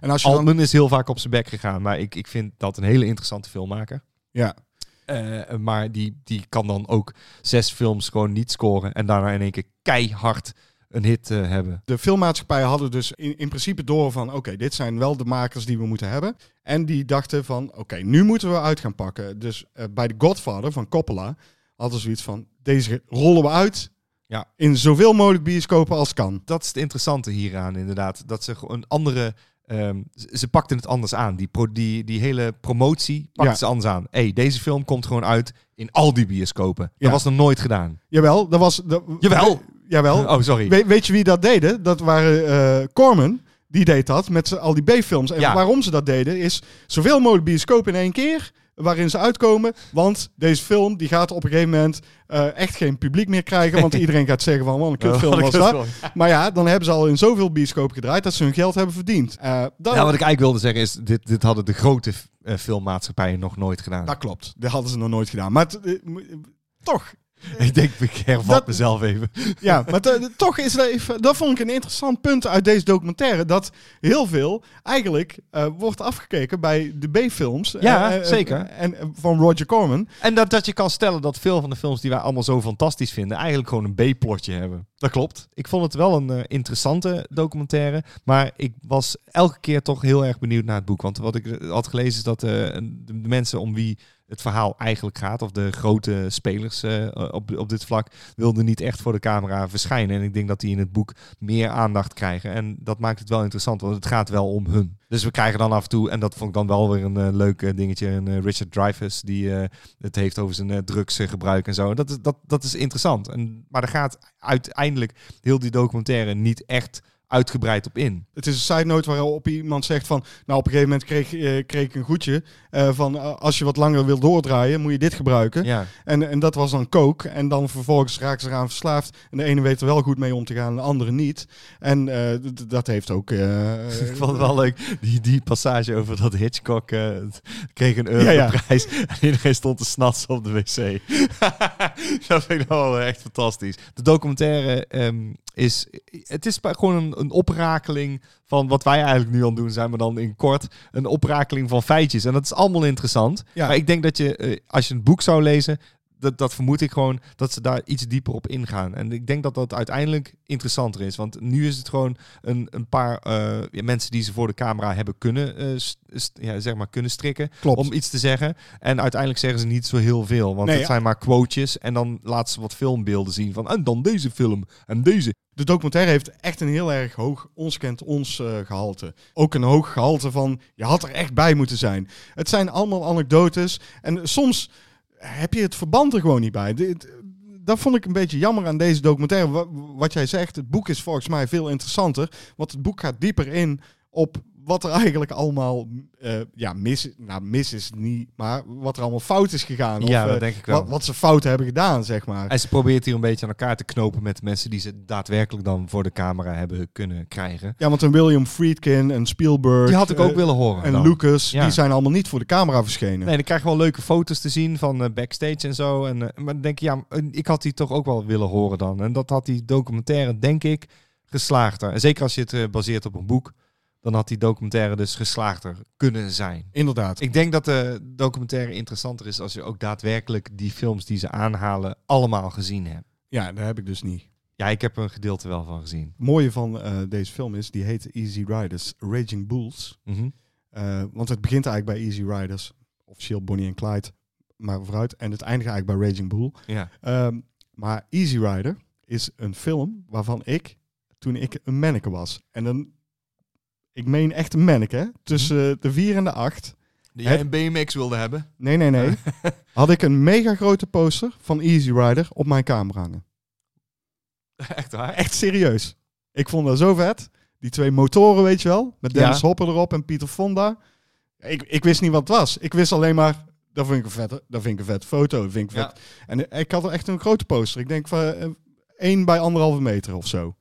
En als je dan... Is heel vaak op zijn bek gegaan, maar ik, ik vind dat een hele interessante filmmaker. Ja. Eh, maar die, die kan dan ook zes films gewoon niet scoren en daarna in één keer keihard een hit eh, hebben. De filmmaatschappijen hadden dus in, in principe door van... oké, dit zijn wel de makers die we moeten hebben. En die dachten van, oké, nu moeten we uit gaan pakken. Dus eh, bij The Godfather van Coppola hadden ze zoiets van... deze rollen we uit Ja. in zoveel mogelijk bioscopen als kan. Dat is het interessante hieraan inderdaad. Dat ze een andere... ehm, ze pakten het anders aan. Die, pro, die, die hele promotie pakten Ja. ze anders aan. hey, deze film komt gewoon uit in al die bioscopen. Ja. Dat was nog nooit gedaan. Jawel, dat was... Dat, Jawel. Jawel. Oh, sorry. We- weet je wie dat deden? Dat waren eh Corman. Die deed dat met al die B-films. En Ja. waarom ze dat deden is zoveel mogelijk bioscoop in één keer waarin ze uitkomen. Want deze film die gaat op een gegeven moment eh, echt geen publiek meer krijgen. Want iedereen gaat zeggen van wat een kutfilm was dat. Maar ja, dan hebben ze al in zoveel bioscoop gedraaid dat ze hun geld hebben verdiend. Eh, dat, Ja, wat ik eigenlijk wilde zeggen is, dit, dit hadden de grote filmmaatschappijen nog nooit gedaan. dat klopt. Dat hadden ze nog nooit gedaan. Maar toch, ik denk, ik hervat Dat- mezelf even. Ja, maar te- toch is dat even, dat vond ik een interessant punt uit deze documentaire. Dat heel veel eigenlijk eh, wordt afgekeken bij de B-films. Ja, Eh, eh, zeker. En van Roger Corman. En dat, dat je kan stellen dat veel van de films die wij allemaal zo fantastisch vinden, eigenlijk gewoon een B-plotje hebben. Dat klopt. Ik vond het wel een interessante documentaire, maar ik was elke keer toch heel erg benieuwd naar het boek. Want wat ik had gelezen is dat de mensen om wie het verhaal eigenlijk gaat. Of de grote spelers eh, op, op dit vlak wilden niet echt voor de camera verschijnen. En ik denk dat die in het boek meer aandacht krijgen. En dat maakt het wel interessant, want het gaat wel om hun. Dus we krijgen dan af en toe, en dat vond ik dan wel weer een eh, leuk eh, dingetje, een Richard Dreyfuss die het heeft over zijn drugsgebruik en zo. Dat is, dat, dat is interessant. En, maar daar gaat uiteindelijk heel die documentaire niet echt uitgebreid op in. Het is een side note waarop iemand zegt van... Nou, op een gegeven moment kreeg, eh, kreeg ik een goedje eh, van... eh, als je wat langer wil doordraaien, moet je dit gebruiken. Ja, En, en dat was dan coke. En dan vervolgens raken ze eraan verslaafd. En de ene weet er wel goed mee om te gaan, de andere niet. En dat heeft ook... ik vond het wel leuk, die, die passage over dat Hitchcock kreeg een Ja, ja. Europrijs en iedereen stond te snatsen op de wc. dat vind ik wel echt fantastisch. De documentaire ehm, is, het is gewoon een, een oprakeling van wat wij eigenlijk nu aan het doen zijn, maar dan in kort een oprakeling van feitjes. En dat is allemaal interessant. Ja. Maar ik denk dat je, eh, als je een boek zou lezen, dat, dat vermoed ik gewoon, dat ze daar iets dieper op ingaan. En ik denk dat dat uiteindelijk interessanter is. Want nu is het gewoon een, een paar eh, ja, mensen die ze voor de camera hebben kunnen, eh, ja, zeg maar kunnen strikken Klopt. om iets te zeggen. En uiteindelijk zeggen ze niet zo heel veel. Want Nee, het zijn maar quotejes. En dan laten ze wat filmbeelden zien van, en dan deze film en deze. De documentaire heeft echt een heel erg hoog ons kent ons eh, gehalte. Ook een hoog gehalte van je had er echt bij moeten zijn. Het zijn allemaal anekdotes en soms heb je het verband er gewoon niet bij. Dit, dat vond ik een beetje jammer aan deze documentaire. Wa- Wat jij zegt, het boek is volgens mij veel interessanter. Want het boek gaat dieper in op wat er eigenlijk allemaal eh, ja, mis, nou, mis is niet, maar wat er allemaal fout is gegaan. Ja, of, dat eh, denk ik wel. Wat, wat ze fout hebben gedaan, zeg maar. En ze probeert hier een beetje aan elkaar te knopen met mensen die ze daadwerkelijk dan voor de camera hebben kunnen krijgen. Ja, want een William Friedkin, een Spielberg... Die had ik ook eh, willen horen. En dan. Lucas, Ja. die zijn allemaal niet voor de camera verschenen. Nee, dan krijg je wel leuke foto's te zien van backstage en zo. En, maar dan denk je, ja, ik had die toch ook wel willen horen dan. En dat had die documentaire, denk ik, geslaagder. En zeker als je het baseert op een boek, dan had die documentaire dus geslaagder kunnen zijn. Inderdaad. Ik denk dat de documentaire interessanter is als je ook daadwerkelijk die films die ze aanhalen allemaal gezien hebt. Ja, daar heb ik dus niet. Ja, ik heb er een gedeelte wel van gezien. Het mooie van eh, deze film is, die heet Easy Riders, Raging Bulls. Mhm. Eh, want het begint eigenlijk bij Easy Riders, officieel Bonnie en Clyde, maar vooruit. En het eindigt eigenlijk bij Raging Bull. Ja. Ehm, maar Easy Rider is een film waarvan ik, toen ik een manneke was, en dan, ik meen echt een manneke, hè, tussen de vier en de acht. Die jij een BMX wilde hebben? Nee, nee, nee. had ik een mega grote poster van Easy Rider op mijn kamer hangen. Echt waar? Echt serieus. Ik vond dat zo vet. Die twee motoren, weet je wel. Met Dennis Ja. Hopper erop en Pieter Fonda. Ik, ik wist niet wat het was. Ik wist alleen maar, dat vind ik een vette, dat vind ik een vette foto. Dat vind ik vet. Ja. En eh, ik had er echt een grote poster. Ik denk van eh, één bij anderhalve meter of zo.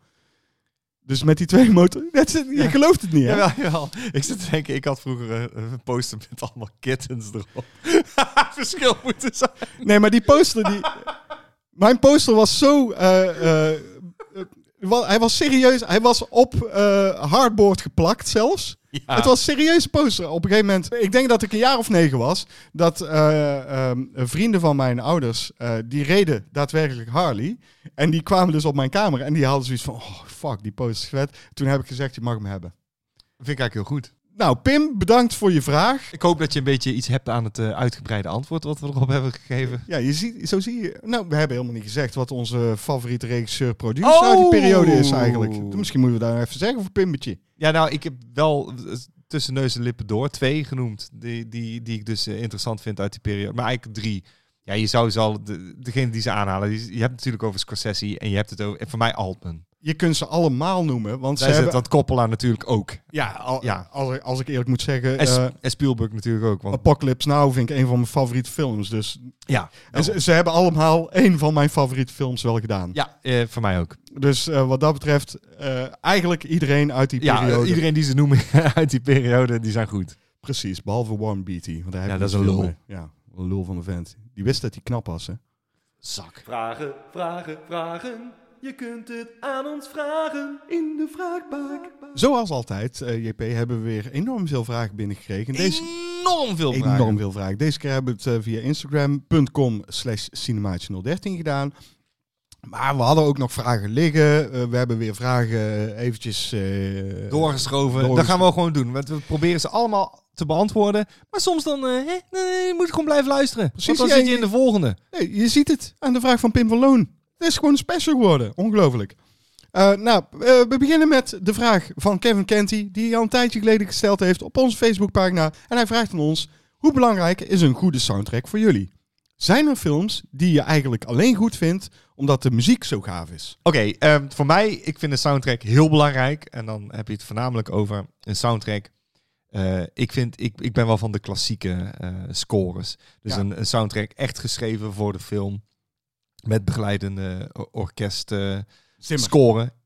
Dus met die twee dat is- Je Ja. gelooft het niet, hè? Jawel, jawel. Ik zit te denken, ik had vroeger een, een poster met allemaal kittens erop. Verschil moeten zijn. Nee, maar die poster, die... Mijn poster was zo... eh, eh, eh, hij was serieus. Hij was op eh, hardboard geplakt zelfs. Ja. Het was een serieuze poster. Op een gegeven moment, ik denk dat ik een jaar of negen was, dat eh, ehm, vrienden van mijn ouders, eh, die reden daadwerkelijk Harley. En die kwamen dus op mijn kamer en die hadden zoiets van, oh fuck, die poster is vet. Toen heb ik gezegd, je mag hem hebben. vind ik eigenlijk heel goed. Nou, Pim, bedankt voor je vraag. Ik hoop dat je een beetje iets hebt aan het eh, uitgebreide antwoord wat we erop hebben gegeven. Ja, je ziet, zo zie je. Nou, we hebben helemaal niet gezegd wat onze favoriete regisseur-producer uit die periode is eigenlijk. Misschien moeten we daar even zeggen voor Pimmetje. Ja, nou, ik heb wel eh, tussen neus en lippen door twee genoemd. Die, die, die ik dus eh, interessant vind uit die periode. Maar eigenlijk drie. Ja, je zou ze al, de, degene die ze aanhalen, die, je hebt het natuurlijk over Scorsese en je hebt het over, en voor mij Altman. Je kunt ze allemaal noemen, want ze Daar zit hebben... dat Coppola natuurlijk ook. Ja, al- Ja. Als, als ik eerlijk moet zeggen... En, eh, en Spielberg natuurlijk ook. Want, Apocalypse Now vind ik een van mijn favoriete films. Dus ja, en ze, ze hebben allemaal één van mijn favoriete films wel gedaan. ja eh, voor mij ook. Dus eh, wat dat betreft, eh, eigenlijk iedereen uit die Ja, periode. iedereen die ze noemen uit die periode, die zijn goed. Precies, behalve Warren Beatty. Want hij Ja, heeft dat is een lul. mee. Ja, een lul van de vent. Die wist dat hij knap was, hè? Zak. Vragen, vragen, vragen. Je kunt het aan ons vragen in de vraagbak. Zoals altijd, eh, JP, hebben we weer enorm veel vragen binnengekregen. Deze, Enorm veel vragen. enorm veel vragen. Deze keer hebben we het eh, via instagram.com slash cinemaatje013 gedaan. Maar we hadden ook nog vragen liggen. Eh, we hebben weer vragen eventjes... eh, Doorgeschoven. doorgeschoven. Dat gaan we ook gewoon doen. Want we proberen ze allemaal te beantwoorden. Maar soms dan hè, nee, je moet gewoon blijven luisteren. Precies, Want dan ja, zit je je- in de volgende. Nee, je ziet het aan de vraag van Pim van Loon. Het is gewoon een special geworden. Ongelooflijk. Eh, nou, eh, we beginnen met de vraag van Kevin Kenty, die hij al een tijdje geleden gesteld heeft op onze Facebookpagina. En hij vraagt aan ons, hoe belangrijk is een goede soundtrack voor jullie? Zijn er films die je eigenlijk alleen goed vindt omdat de muziek zo gaaf is? Oké, ehm, voor mij, ik vind de soundtrack heel belangrijk. En dan heb je het voornamelijk over een soundtrack. Eh, ik, vind, ik, ik ben wel van de klassieke scores. Dus Ja. een, een soundtrack echt geschreven voor de film. Met begeleidende orkest eh, scoren.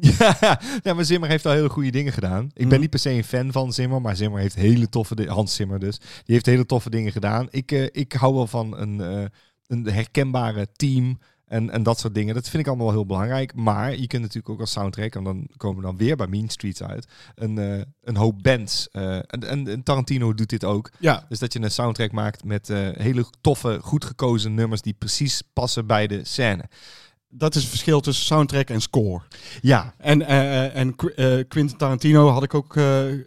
Ja, ja, maar Zimmer heeft al hele goede dingen gedaan. Ik Mhm. ben niet per se een fan van Zimmer, maar Zimmer heeft hele toffe dingen. Hans Zimmer dus. Die heeft hele toffe dingen gedaan. Ik, eh, ik hou wel van een, eh, een herkenbare team en, en dat soort dingen. Dat vind ik allemaal wel heel belangrijk. Maar je kunt natuurlijk ook als soundtrack, en dan komen we dan weer bij Mean Streets uit, een, eh, een hoop bands. eh, en, en, en Tarantino doet dit ook. Ja, Dus dat je een soundtrack maakt met eh, hele toffe, goed gekozen nummers die precies passen bij de scène. Dat is het verschil tussen soundtrack en score. Ja, En, eh, en eh, Quentin Tarantino had ik ook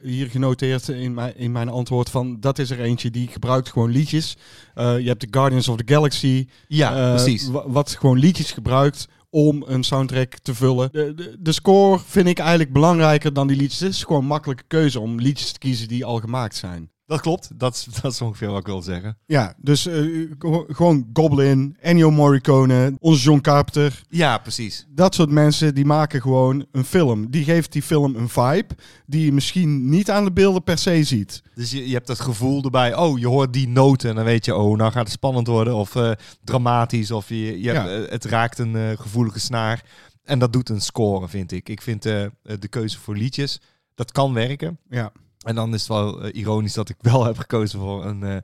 hier genoteerd in mijn, in mijn antwoord van dat is er eentje die gebruikt gewoon liedjes. Je hebt de Guardians of the Galaxy, ja precies. wa- wat gewoon liedjes gebruikt om een soundtrack te vullen. De, de, de score vind ik eigenlijk belangrijker dan die liedjes. Het is gewoon een makkelijke keuze om liedjes te kiezen die al gemaakt zijn. Dat klopt. Dat is, dat is ongeveer wat ik wil zeggen. Ja, dus eh, gewo- gewoon Goblin, Ennio Morricone, onze John Carpenter. Ja, precies. Dat soort mensen die maken gewoon een film. Die geeft die film een vibe die je misschien niet aan de beelden per se ziet. Dus je, je hebt dat gevoel erbij. Oh, je hoort die noten en dan weet je, oh, nou gaat het spannend worden. Of eh, dramatisch. Of je, je hebt, eh, het raakt een gevoelige snaar. En dat doet een score, vind ik. Ik vind de keuze voor liedjes, dat kan werken. Ja. En dan is het wel eh, ironisch dat ik wel heb gekozen voor een, eh,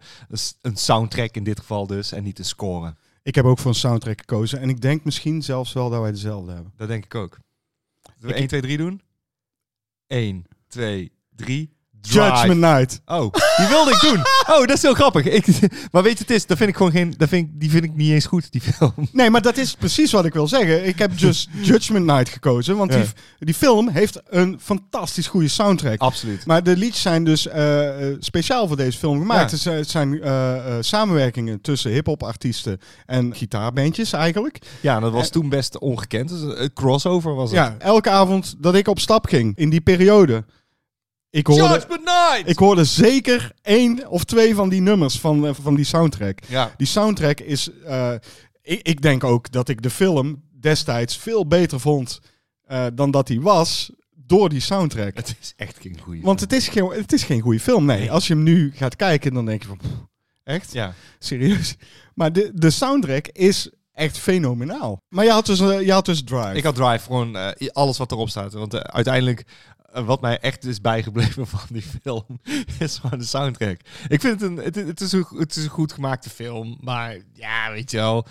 een soundtrack in dit geval dus. En niet een score. Ik heb ook voor een soundtrack gekozen. En ik denk misschien zelfs wel dat wij dezelfde hebben. Dat denk ik ook. Zullen we Ik- 1, 2, 3 doen? 1, 2, 3. Drive. Judgment Night. Oh, die wilde ik doen. Oh, dat is heel grappig. Ik, maar weet je, het is, dat vind ik gewoon geen, dat vind ik, die vind ik niet eens goed, die film. Nee, maar dat is precies wat ik wil zeggen. Ik heb just Judgment Night gekozen. Want Ja. die, die film heeft een fantastisch goede soundtrack. Absoluut. Maar de liedjes zijn dus eh, eh, speciaal voor deze film gemaakt. Ja. Het zijn- Het zijn eh, samenwerkingen tussen hip-hop artiesten en gitaarbandjes eigenlijk. Ja, dat was toen best ongekend. Dus een crossover was het. Ja, elke avond dat ik op stap ging in die periode. Ik hoorde, ik hoorde zeker één of twee van die nummers van, eh, van die soundtrack. ja, Die soundtrack is. eh, ik, ik denk ook dat ik de film destijds veel beter vond eh, dan dat hij was door die soundtrack. het is echt geen goede Want het is geen, het is geen goede film. Nee, Nee. als je hem nu gaat kijken, dan denk je van. pff, echt? Ja. Serieus? Maar de, de soundtrack is echt fenomenaal. Maar je had dus, je had dus Drive. Ik had Drive gewoon alles wat erop staat. Want uiteindelijk, wat mij echt is bijgebleven van die film, is gewoon de soundtrack. Ik vind het een, het, het, is een, het is een goed gemaakte film. Maar ja, weet je wel,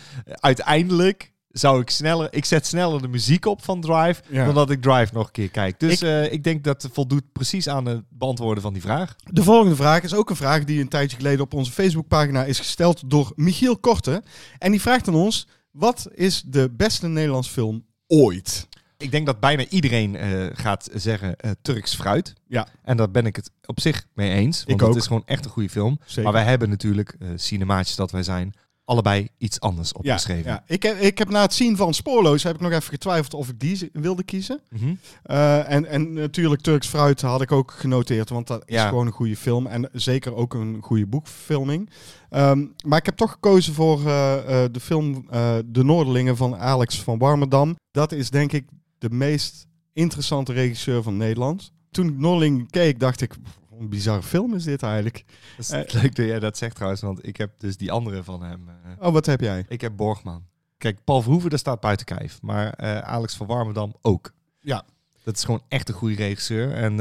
uiteindelijk zou ik sneller, ik zet sneller de muziek op van Drive, Ja. dan dat ik Drive nog een keer kijk. Dus Ik- ik, ik denk dat voldoet precies aan het beantwoorden van die vraag. De volgende vraag is ook een vraag die een tijdje geleden op onze Facebookpagina is gesteld door Michiel Korte. En die vraagt aan ons: wat is de beste Nederlands film ooit? Ik denk dat bijna iedereen eh, gaat zeggen eh, Turks fruit. Ja. En daar ben ik het op zich mee eens. Want Ik het is gewoon echt een goede film. Zeker. Maar wij hebben natuurlijk, eh cinemaatjes dat wij zijn, allebei iets anders opgeschreven. ja. Ik, heb, ik heb na het zien van Spoorloos heb ik nog even getwijfeld of ik die wilde kiezen. Mhm. En, en natuurlijk Turks Fruit had ik ook genoteerd, want dat is gewoon een goede film. En zeker ook een goede boekverfilming. Ehm, maar ik heb toch gekozen voor de film De Noorderlingen van Alex van Warmerdam. Dat is denk ik de meest interessante regisseur van Nederland. Toen ik Noorderlingen keek, dacht ik, een bizarre film is dit eigenlijk. Dat is Eh, leuk dat jij dat zegt trouwens, want ik heb dus die andere van hem. eh, Oh, wat heb jij? ik heb Borgman. Kijk, Paul Verhoeven, daar staat buiten kijf. Maar eh, Alex van Warmerdam ook. Ja. Dat is gewoon echt een goede regisseur. En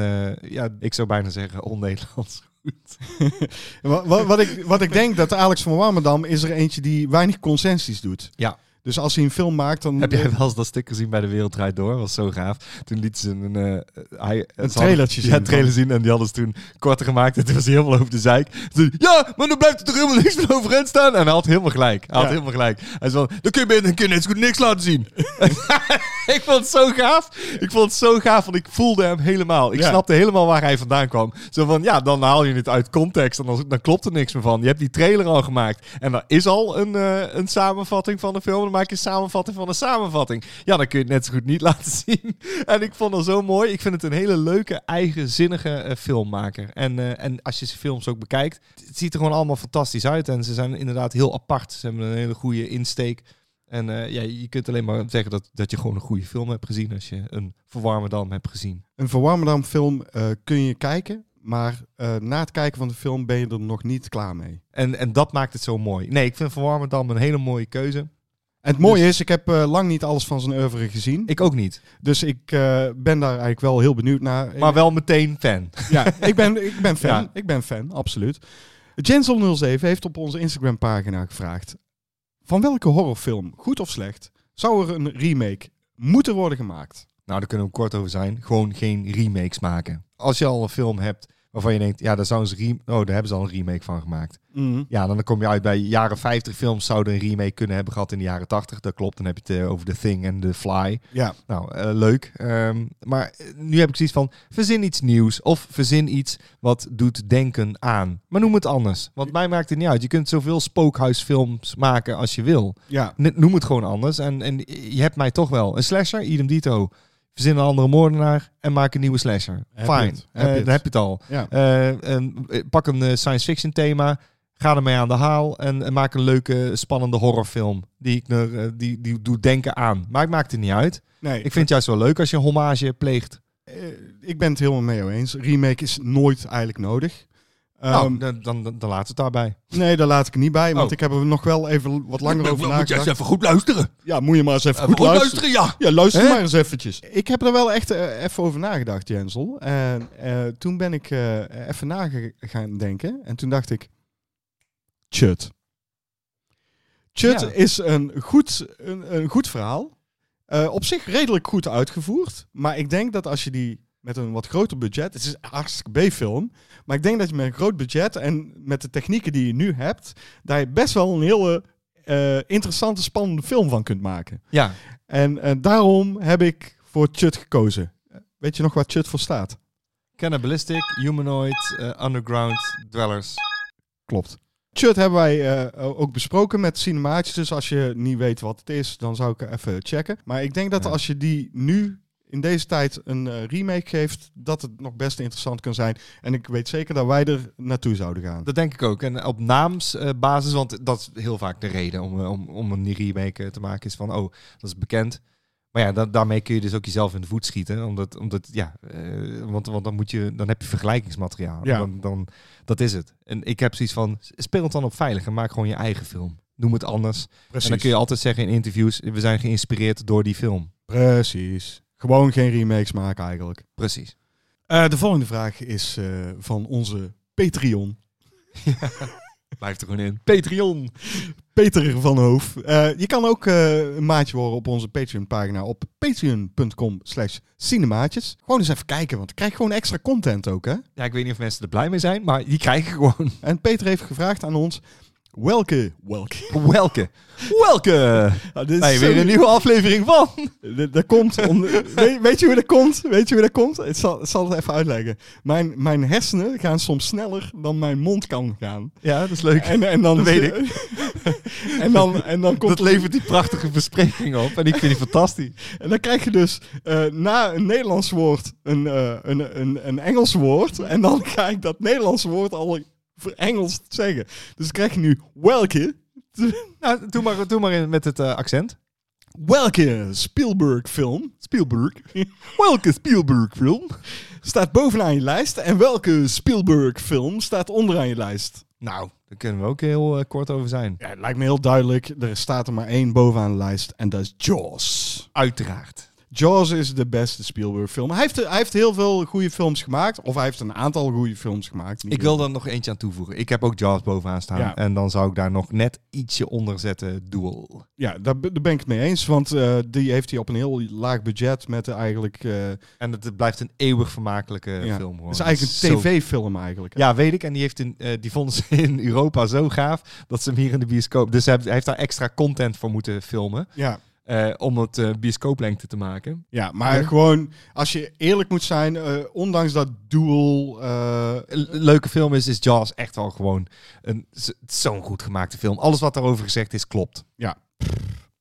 ja, ik zou bijna zeggen on-Nederlands goed. Wat, wat, wat, ik, wat ik denk dat Alex van Warmerdam is er eentje die weinig consensies doet. Ja. Dus als hij een film maakt, dan... Heb jij wel eens dat stuk gezien bij De Wereld Draait Door? Dat was zo gaaf. Toen lieten ze een... eh, hij, hadden- trailertje zien Ja, een trailer zien. En die hadden ze toen korter gemaakt. En toen was hij helemaal over de zeik. Toen ja, maar dan blijft er toch helemaal niks van overeind staan? En hij had helemaal gelijk. Hij had helemaal gelijk. Hij zei dan kun je beter een net zo goed niks laten zien. ik vond het zo gaaf. Ik vond het zo gaaf, want ik voelde hem helemaal. Ik Ja. snapte helemaal waar hij vandaan kwam. Zo van, ja, dan haal je het uit context. En dan, dan klopt er niks meer van. Je hebt die trailer al gemaakt. En er is al een, eh, een samenvatting van de film. Maak je een samenvatting van een samenvatting. Ja, dan kun je het net zo goed niet laten zien. En ik vond het zo mooi. Ik vind het een hele leuke, eigenzinnige eh, filmmaker. En, eh, en als je zijn films ook bekijkt, het ziet er gewoon allemaal fantastisch uit. En ze zijn inderdaad heel apart. Ze hebben een hele goede insteek. En eh, ja, je kunt alleen maar zeggen dat, dat je gewoon een goede film hebt gezien als je een Verwarmerdam hebt gezien. Een Verwarmerdam film kun je kijken, maar na het kijken van de film ben je er nog niet klaar mee. En, en dat maakt het zo mooi. Nee, ik vind Verwarmerdam een hele mooie keuze. En het mooie is, ik heb eh, lang niet alles van zijn oeuvre gezien. Ik ook niet. dus ik eh, ben daar eigenlijk wel heel benieuwd naar. Maar wel meteen fan. Ja, ik ben, ik ben fan. Ja. Ik ben fan, absoluut. Jensel07 heeft op onze Instagram pagina gevraagd... Van welke horrorfilm, goed of slecht, zou er een remake moeten worden gemaakt? Nou, daar kunnen we kort over zijn. Gewoon geen remakes maken. Als je al een film hebt waarvan je denkt, ja, daar, zou rem- oh, daar hebben ze al een remake van gemaakt. Ja, dan kom je uit bij jaren 50 films zouden een remake kunnen hebben gehad in de jaren 80. Dat klopt, dan heb je het eh, over The Thing en The Fly. Ja, Nou, eh, leuk. Ehm, maar eh, nu heb ik zoiets van, verzin iets nieuws. Of verzin iets wat doet denken aan. Maar noem het anders. Want mij maakt het niet uit. Je kunt zoveel spookhuisfilms maken als je wil. ja. Noem het gewoon anders. En, en je hebt mij toch wel. Een slasher, idem dito. Verzin een andere moordenaar en maak een nieuwe slasher. Fine. het, heb je het. dan heb je het al. ja. Eh, en, eh, pak een science fiction thema. Ga ermee aan de haal. En, en maak een leuke, spannende horrorfilm. Die, ik er, eh, die, die doet denken aan. Maar ik maakt het niet uit. Nee, Ik vind het juist wel leuk als je een hommage pleegt. ik ben het helemaal mee eens. Remake is nooit eigenlijk nodig. Nou, Ehm, dan, dan, laat het daarbij. nee, daar laat ik er niet bij, want Oh. ik heb er nog wel even wat langer over nagedacht. even goed luisteren. Ja, moet je maar eens even goed luisteren. ja. Ja, luister maar eens eventjes. Ik heb er wel echt eh, even over nagedacht, Jensel. En eh, toen ben ik eh, even na gaan denken. En toen dacht ik... Chut. Chut Ja. is een goed, een, een goed verhaal. Op zich redelijk goed uitgevoerd. Maar ik denk dat als je die met een wat groter budget... Het is een hartstikke B-film. Maar ik denk dat je met een groot budget en met de technieken die je nu hebt... daar je best wel een hele eh, interessante, spannende film van kunt maken. Ja, En eh, daarom heb ik voor Chut gekozen. Weet je nog waar Chut voor staat? cannibalistic, humanoid, eh, underground dwellers. Klopt. Chut hebben wij ook besproken met cinemaatjes. Dus als je niet weet wat het is, dan zou ik even checken. Maar ik denk dat als je die nu in deze tijd een eh, remake geeft, dat het nog best interessant kan zijn. En ik weet zeker dat wij er naartoe zouden gaan. Dat denk ik ook. En op naamsbasis, want dat is heel vaak de reden om, eh, om, om een remake eh, te maken, is van, oh, dat is bekend. Maar ja, da- daarmee kun je dus ook jezelf in de voet schieten. Omdat, omdat ja, eh, want, want dan, moet je, dan heb je vergelijkingsmateriaal. Ja. Dan, dan, dat is het. En ik heb zoiets van, speel het dan op veilig en maak gewoon je eigen film. Noem het anders. Precies. En dan kun je altijd zeggen in interviews, we zijn geïnspireerd door die film. Precies. Gewoon geen remakes maken eigenlijk. Precies. Eh, de volgende vraag is eh, van onze Patreon. Blijf er gewoon in. Patreon. Peter van Hoof. Eh, je kan ook een maatje worden op onze Patreon-pagina op patreon.com slash cinemaatjes. Gewoon eens even kijken, want ik krijg gewoon extra content ook, hè? Ja, ik weet niet of mensen er blij mee zijn, maar die krijgen gewoon. En Peter heeft gevraagd aan ons, welke, welke? Welke? Welke? Dit is Hey, zo- weer een nieuwe aflevering van. D- Dat komt om, weet, weet je hoe dat komt? Weet je hoe dat komt? Ik zal, ik zal het even uitleggen. Mijn, mijn hersenen gaan soms sneller dan mijn mond kan gaan. Ja, dat is leuk. En, en dan Dat weet en dan, en dan komt Dat levert die prachtige bespreking op. En ik vind die fantastisch. En dan krijg je dus eh, na een Nederlands woord een, eh, een, een, een Engels woord. En dan ga ik dat Nederlandse woord al voor Engels zeggen. Dus krijg je nu welke, Nou, doe maar, doe maar in, met het eh, accent. welke Spielberg film Spielberg. Welke Spielberg film? staat bovenaan je lijst. En welke Spielberg film staat onderaan je lijst. Nou, daar kunnen we ook heel eh, kort over zijn. Ja, het lijkt me heel duidelijk. Er staat er maar één bovenaan de lijst. En dat is Jaws. Uiteraard. Jaws is de beste Spielberg film. Hij heeft, hij heeft heel veel goede films gemaakt. Of hij heeft een aantal goede films gemaakt. Ik wil er nog eentje aan toevoegen. Ik heb ook Jaws bovenaan staan. Ja. En dan zou ik daar nog net ietsje onder zetten. Duel. Ja, daar, ben- daar ben ik het mee eens. Want eh, die heeft hij op een heel laag budget met de eigenlijk... eh En het, het blijft een eeuwig vermakelijke ja. film. Gewoon. Het is eigenlijk een tv-film eigenlijk. hè? Ja, weet ik. En die, heeft in, eh, die vonden ze in Europa zo gaaf dat ze hem hier in de bioscoop. Dus hij heeft, hij heeft daar extra content voor moeten filmen. Ja. Eh, om het eh, bioscooplengte te maken. Ja, maar Ja. gewoon, als je eerlijk moet zijn, eh, ondanks dat Een leuke film is, is Jaws echt wel gewoon een zo'n goed gemaakte film. Alles wat daarover gezegd is, klopt.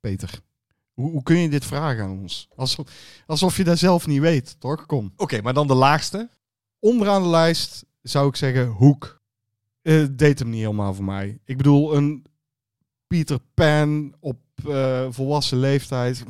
Peter, hoe, hoe kun je dit vragen aan ons? Alsof, alsof je dat zelf niet weet, toch? Kom. Oké, maar dan de laagste. Onderaan de lijst zou ik zeggen Hoek. Deed hem niet helemaal voor mij. Ik bedoel, een Peter Pan op eh, volwassen leeftijd.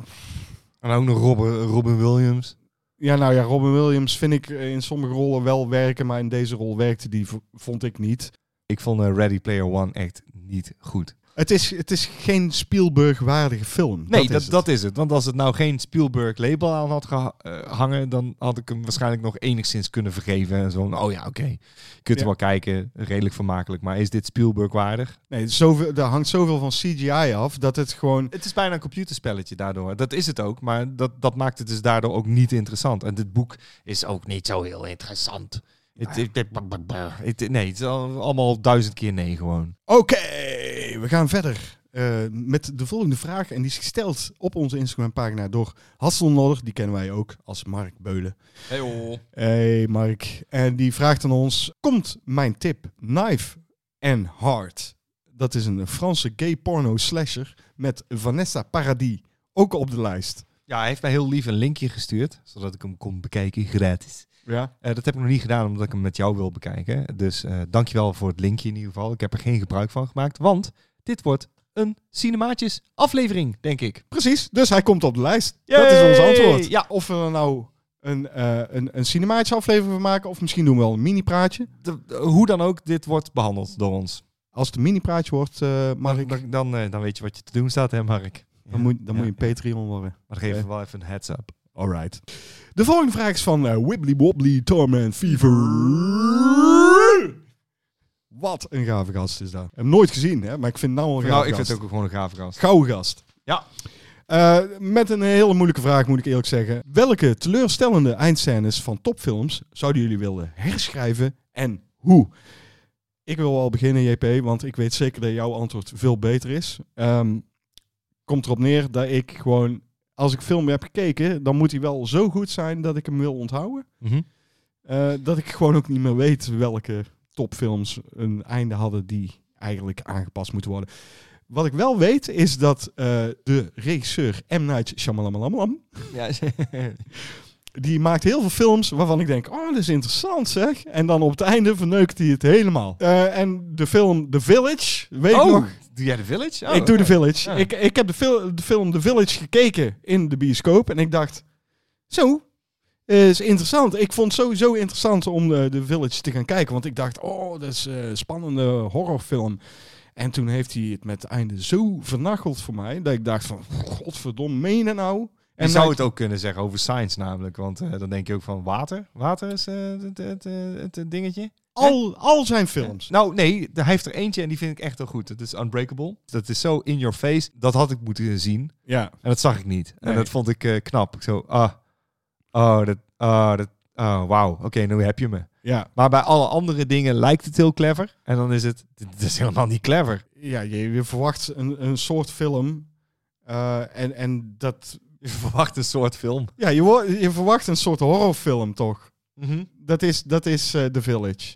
En ook nog Robin, Robin Williams. Ja, nou ja, Robin Williams vind ik eh, in sommige rollen wel werken, maar in deze rol werkte die, vond ik niet. Ik vond eh, Ready Player One echt niet goed. Het is, het is geen Spielberg-waardige film. Nee, dat, dat, is dat, het. is het. Want als het nou geen Spielberg-label aan had gehangen, dan had ik hem waarschijnlijk nog enigszins kunnen vergeven. En zo, oh ja, oké. Je kunt Ja. wel kijken, redelijk vermakelijk. Maar is dit Spielberg-waardig? Nee, zoveel, er hangt zoveel van CGI af dat het gewoon... Het is bijna een computerspelletje daardoor. Dat is het ook, maar dat, dat maakt het dus daardoor ook niet interessant. En dit boek is ook niet zo heel interessant. Het, het- het- het- nee, het is al- allemaal duizend keer nee gewoon. Oké, we gaan verder eh, met de volgende vraag. En die is gesteld op onze Instagram-pagina door Hasselnodder. Die kennen wij ook als Mark Beulen. Hey Hey Mark. En die vraagt aan ons: Komt mijn tip Knife and Heart? Dat is een Franse gay porno slasher met Vanessa Paradis ook op de lijst. Ja, hij heeft mij heel lief een linkje gestuurd, zodat ik hem kon bekijken gratis. Ja. Eh, dat heb ik nog niet gedaan, omdat ik hem met jou wil bekijken. Dus eh dankjewel voor het linkje in ieder geval. Ik heb er geen gebruik van gemaakt, want dit wordt een cinemaatjes aflevering, denk ik. Precies, dus hij komt op de lijst. Dat is ons antwoord. Ja. Of we er nou een, eh een, een cinematische aflevering van maken, of misschien doen we wel een mini-praatje. Hoe dan ook, dit wordt behandeld door ons. Als het een mini-praatje wordt, eh Mark, Dan, dan, dan weet je wat je te doen staat, hè Mark? dan, moet, dan Ja, moet je een ja. Patreon worden. Maar geef ik wel even een heads up. Alright. De volgende vraag is van eh, Wibbly Wobbly Torment Fever. Wat een gave gast is dat. Ik heb hem nooit gezien, hè, maar ik vind nou een Nou, gave ik vind het ook gewoon een gave gast. Gouden gast. Ja. Eh, met een hele moeilijke vraag moet ik eerlijk zeggen. Welke teleurstellende eindscènes van topfilms zouden jullie willen herschrijven en hoe? Ik wil al beginnen, JP, want ik weet zeker dat jouw antwoord veel beter is. Ehm, komt erop neer dat ik gewoon, als ik film heb gekeken, dan moet hij wel zo goed zijn dat ik hem wil onthouden. Mhm. Eh, dat ik gewoon ook niet meer weet welke topfilms een einde hadden die eigenlijk aangepast moeten worden. Wat ik wel weet is dat eh, de regisseur M. Night Shyamalan, Ja, die maakt heel veel films waarvan ik denk, oh, dat is interessant zeg. En dan op het einde verneukt hij het helemaal. Eh, en de film The Village, weet ik oh, nog. Doe jij de Village? Oh, ik doe The oké. Village. Ja. Ik, ik heb de, fil- de film The Village gekeken in de bioscoop. En ik dacht, zo, eh, is interessant. Ik vond het sowieso interessant om de, The Village te gaan kijken. Want ik dacht, oh, dat is een spannende horrorfilm. En toen heeft hij het met het einde zo vernacheld voor mij. Dat ik dacht van, godverdomme, meen je nou? Je En zou het ook kunnen zeggen over science namelijk. Want eh, dan denk je ook van water. Water is eh, het, het, het, het dingetje. Al, al zijn films. Nou, nee, hij heeft er eentje en die vind ik echt heel goed. Het is Unbreakable. Dat is zo in your face. Dat had ik moeten zien. Ja. En dat zag ik niet. En dat vond ik eh, knap. Ik zo, ah, oh, dat, ah, dat, oh, wauw. Oké, nu heb je me. Ja, Maar bij alle andere dingen lijkt het heel clever. En dan is het, dit is helemaal niet clever. ja je, je verwacht een, een soort film. eh, en, en dat... Je verwacht een soort film. Ja, je, je verwacht een soort horrorfilm toch? Mhm. Dat is, dat is eh, The Village.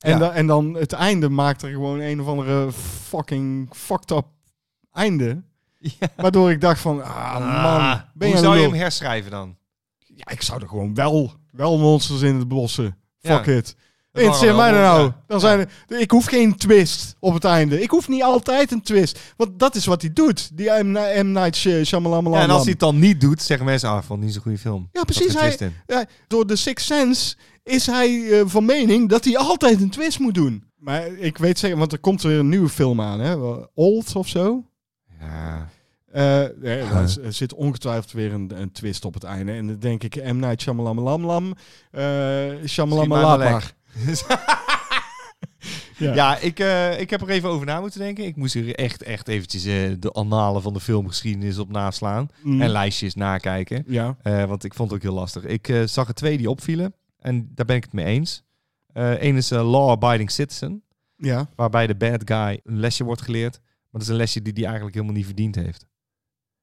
En, Ja. da- en dan het einde maakt er gewoon een of andere fucking fucked up einde. Ja. Waardoor ik dacht van, ah man, ben hoe zou je hem herschrijven dan? Ja, ik zou er gewoon wel, wel monsters in het bossen. Ja. Fuck it. Dat Interesseer waren mij er nou. Dan zijn er, ik hoef geen twist op het einde. Ik hoef niet altijd een twist. Want dat is wat hij doet. Die M. Ni- M. Night Sh- Shyamalan. Ja, en als hij het dan niet doet, zeggen mensen, ah, ik vond het niet zo'n goede film. Ja, precies. Hij, ja, door de Sixth Sense is hij eh, van mening dat hij altijd een twist moet doen. Maar ik weet zeker, want er komt weer een nieuwe film aan, hè? Old of zo. Ja. Eh, nee, er er zit ongetwijfeld weer een, een twist op het einde. En dan denk ik, M. Night Shyamalan, lam, lam, eh Shyamalan. Ja. Ja, ik, eh, ik heb er even over na moeten denken. Ik moest er echt, echt eventjes eh, de annalen van de filmgeschiedenis op naslaan. Mm. En lijstjes nakijken. Ja. Eh, want ik vond het ook heel lastig. Ik eh, zag er twee die opvielen. En daar ben ik het mee eens. Eén is eh, Law Abiding Citizen. Ja. Waarbij de bad guy een lesje wordt geleerd. Maar dat is een lesje die hij eigenlijk helemaal niet verdiend heeft.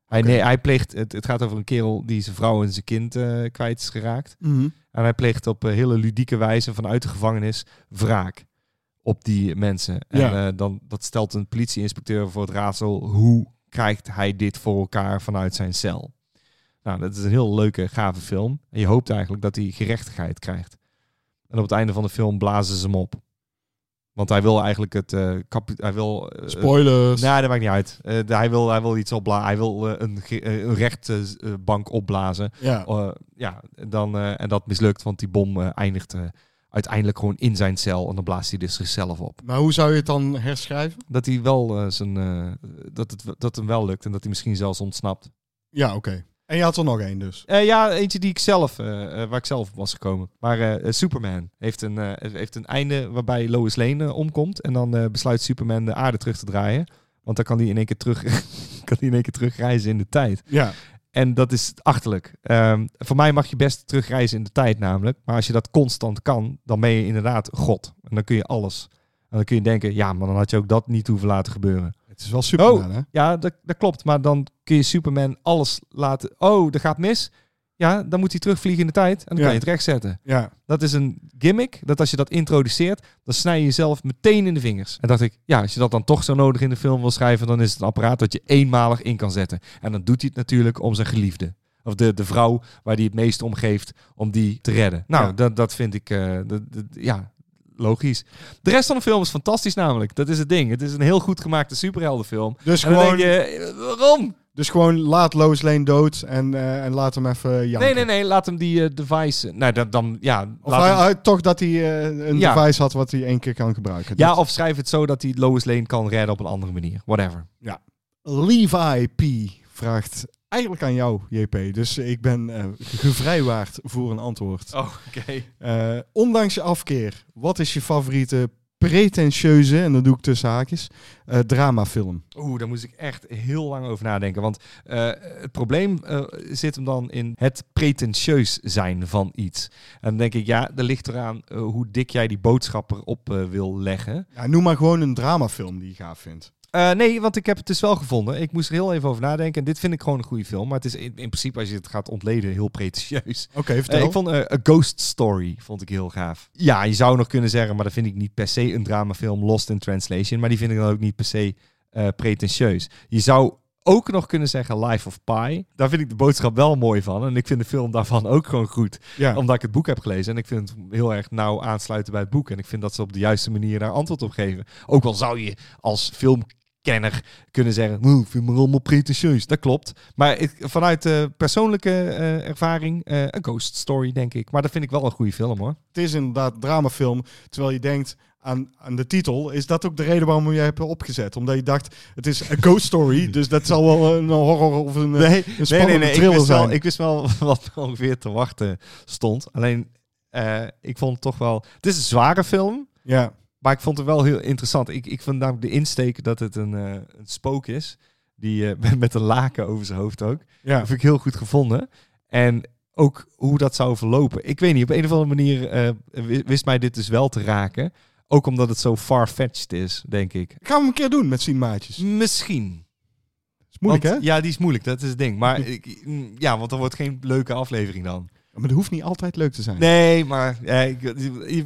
Hij, nee, hij pleegt, het, het gaat over een kerel die zijn vrouw en zijn kind eh, kwijt is geraakt. Mhm. En hij pleegt op eh, hele ludieke wijze vanuit de gevangenis wraak op die mensen. En eh, dan, dat stelt een politieinspecteur voor het raadsel. Hoe krijgt hij dit voor elkaar vanuit zijn cel? Nou, dat is een heel leuke, gave film. En je hoopt eigenlijk dat hij gerechtigheid krijgt. En op het einde van de film blazen ze hem op. Want hij wil eigenlijk het... kapi- hij wil, eh, Spoilers. Nee, dat maakt niet uit. Eh, hij, wil, hij wil iets opblazen. Hij wil een, een rechtbank opblazen. ja. Ja, dan, en dat mislukt, want die bom eindigt uiteindelijk gewoon in zijn cel. En dan blaast hij dus zichzelf op. Maar hoe zou je het dan herschrijven? Dat hij wel zijn. dat, het, dat hem wel lukt en dat hij misschien zelfs ontsnapt. Ja, oké. En je had er nog één dus. Eh, ja, eentje die ik zelf, eh, eh, waar ik zelf op was gekomen. Maar Superman heeft een, heeft een einde waarbij Lois Lane omkomt. En dan besluit Superman de aarde terug te draaien. Want dan kan hij in één keer terug, kan in één keer terugreizen in de tijd. Ja. En dat is achterlijk. Ehm, voor mij mag je best terugreizen in de tijd namelijk. Maar als je dat constant kan, dan ben je inderdaad God. En dan kun je alles. En dan kun je denken, ja, maar dan had je ook dat niet hoeven laten gebeuren. Het is wel Superman, Oh. hè? Ja, dat, dat klopt. Maar dan kun je Superman alles laten... Oh, dat gaat mis. Ja, dan moet hij terugvliegen in de tijd. En dan Ja. kan je het rechtzetten. Ja. Dat is een gimmick. Dat als je dat introduceert, dan snij je jezelf meteen in de vingers. En dacht ik, ja, als je dat dan toch zo nodig in de film wil schrijven, dan is het een apparaat dat je eenmalig in kan zetten. En dan doet hij het natuurlijk om zijn geliefde. Of de, de vrouw waar hij het meest om geeft, om die te redden. Nou, Ja. dat, dat vind ik, dat, dat- ja, logisch. De rest van de film is fantastisch namelijk. Dat is het ding. Het is een heel goed gemaakte superheldenfilm. Dus En dan gewoon, je, waarom? dus gewoon laat Lois Lane dood en, eh, en laat hem even janken. Nee, nee, nee, laat hem die eh, device... Nou, dat, dan, ja... Of laat hij, hem- toch dat hij eh, een Ja. device had wat hij één keer kan gebruiken. ja, of schrijf het zo dat hij Lois Lane kan redden op een andere manier. Whatever. Levi P. vraagt eigenlijk aan jou, JP. Dus ik ben eh, gevrijwaard voor een antwoord. Oh, oké. Eh, ondanks je afkeer, wat is je favoriete pretentieuze, en dat doe ik tussen haakjes, eh, dramafilm? Oeh, daar moest ik echt heel lang over nadenken. Want het probleem zit hem dan in het pretentieus zijn van iets. En dan denk ik, ja, dat ligt eraan hoe dik jij die boodschap erop eh, wil leggen. Ja, noem maar gewoon een dramafilm die je gaaf vindt. Eh, nee, want ik heb het dus wel gevonden. Ik moest er heel even over nadenken. En dit vind ik gewoon een goede film. Maar het is in, in principe, als je het gaat ontleden, heel pretentieus. Oké, Eh, vertel. ik vond eh, A Ghost Story vond ik heel gaaf. Ja, je zou nog kunnen zeggen, maar dat vind ik niet per se een dramafilm Lost in Translation. Maar die vind ik dan ook niet per se eh, pretentieus. Je zou ook nog kunnen zeggen Life of Pi. Daar vind ik de boodschap wel mooi van. En ik vind de film daarvan ook gewoon goed. ja. Omdat ik het boek heb gelezen. En ik vind het heel erg nauw aansluiten bij het boek. En ik vind dat ze op de juiste manier daar antwoord op geven. Ook al zou je als kunnen zeggen... "Oeh, ik vind me allemaal pretentieus. Dat klopt. Maar ik, vanuit de persoonlijke eh, ervaring... eh, een ghost story, denk ik. Maar dat vind ik wel een goede film, hoor. Het is inderdaad een dramafilm, terwijl je denkt aan, aan de titel. Is dat ook de reden waarom je hebt opgezet? Omdat je dacht, het is een ghost story, dus dat zal wel een horror of een, eh, een spannende Ik thriller wist, wel, zijn. ik wist wel wat er ongeveer te wachten stond. Alleen, ik vond het toch wel... Het is een zware film. Ja, Maar ik vond het wel heel interessant. Ik, ik vond namelijk de insteek dat het een, eh, een spook is. Die eh, met een laken over zijn hoofd ook. ja. Dat vind ik heel goed gevonden. En ook hoe dat zou verlopen. Ik weet niet, op een of andere manier eh, wi- wist mij dit dus wel te raken. Ook omdat het zo far-fetched is, denk ik. Gaan we hem een keer doen met Cinemaaitjes. Misschien. is moeilijk, Want- hè? Ja, die is moeilijk, dat is het ding. Maar ik, mm, ja, want er wordt geen leuke aflevering dan. Maar dat hoeft niet altijd leuk te zijn. Nee, maar ja, ik,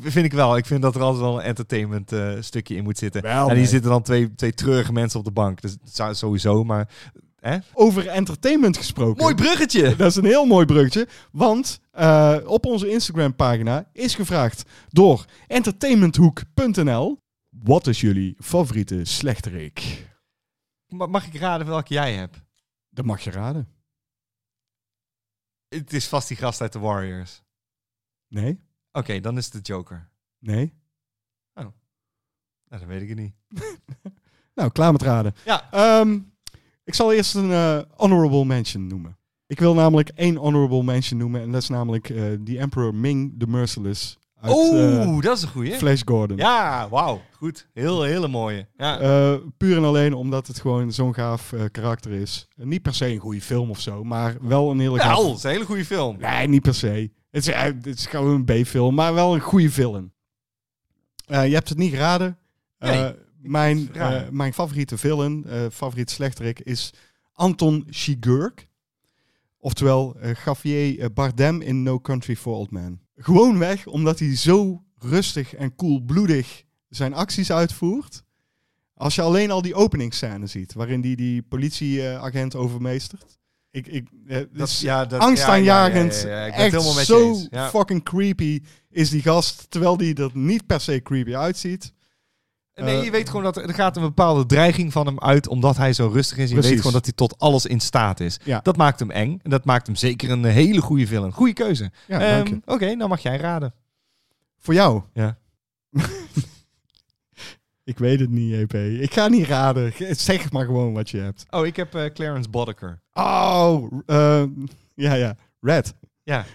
vind ik wel. Ik vind dat er altijd wel een entertainment eh, stukje in moet zitten. Wel, en nee. hier zitten dan twee, twee treurige mensen op de bank. Dus sowieso, maar... Hè? Over entertainment gesproken. Mooi bruggetje! Dat is een heel mooi bruggetje, want eh, op onze Instagram-pagina is gevraagd door entertainmenthoek.nl. Wat is jullie favoriete slechterik? Ma- Mag ik raden welke jij hebt? Dat mag je raden. Het is vast die gast uit de Warriors. Nee? Oké, dan is het de Joker. Nee? Nou, dan weet ik het niet. Nou, klaar met raden. Ja. Ehm, Ik zal eerst een eh, honorable mention noemen. Ik wil namelijk één honorable mention noemen. En dat is namelijk eh The Emperor Ming the Merciless uit Oeh, eh, dat is een goeie. Flash Gordon. Ja, wauw. Goed. Heel, hele mooie. Ja. Eh, puur en alleen omdat het gewoon zo'n gaaf eh, karakter is. Niet per se een goede film of zo, maar wel een hele gaaf... Het is een hele goede film. Nee, niet per se. Het is, het is gewoon een B-film, maar wel een goede film. Je hebt het niet geraden. Nee, mijn, eh, mijn favoriete villain, favoriete slechterik, is Anton Chigurh. Oftewel Javier Bardem in No Country for Old Men. Gewoon weg, omdat hij zo rustig en koelbloedig zijn acties uitvoert. Als je alleen al die openingsscène ziet, waarin hij die politieagent overmeestert. Ik, ik, eh, Dat, is ja, dat, angstaanjagend. Ja, ja, ja, Echt zo fucking creepy is die gast, terwijl die er niet per se creepy uitziet. Nee, Eh, je weet gewoon dat er gaat een bepaalde dreiging van hem uit, omdat hij zo rustig is. Je Precies. weet gewoon dat hij tot alles in staat is. Ja. Dat maakt hem eng. En dat maakt hem zeker een hele goede villain. Goede keuze. Ja, Ehm. Oké, dan mag jij raden. Voor jou? Ja. ik weet het niet, EP. Ik ga niet raden. Zeg maar gewoon wat je hebt. Oh, ik heb eh, Clarence Boddicker. Oh, eh, ja, ja. Red. Ja.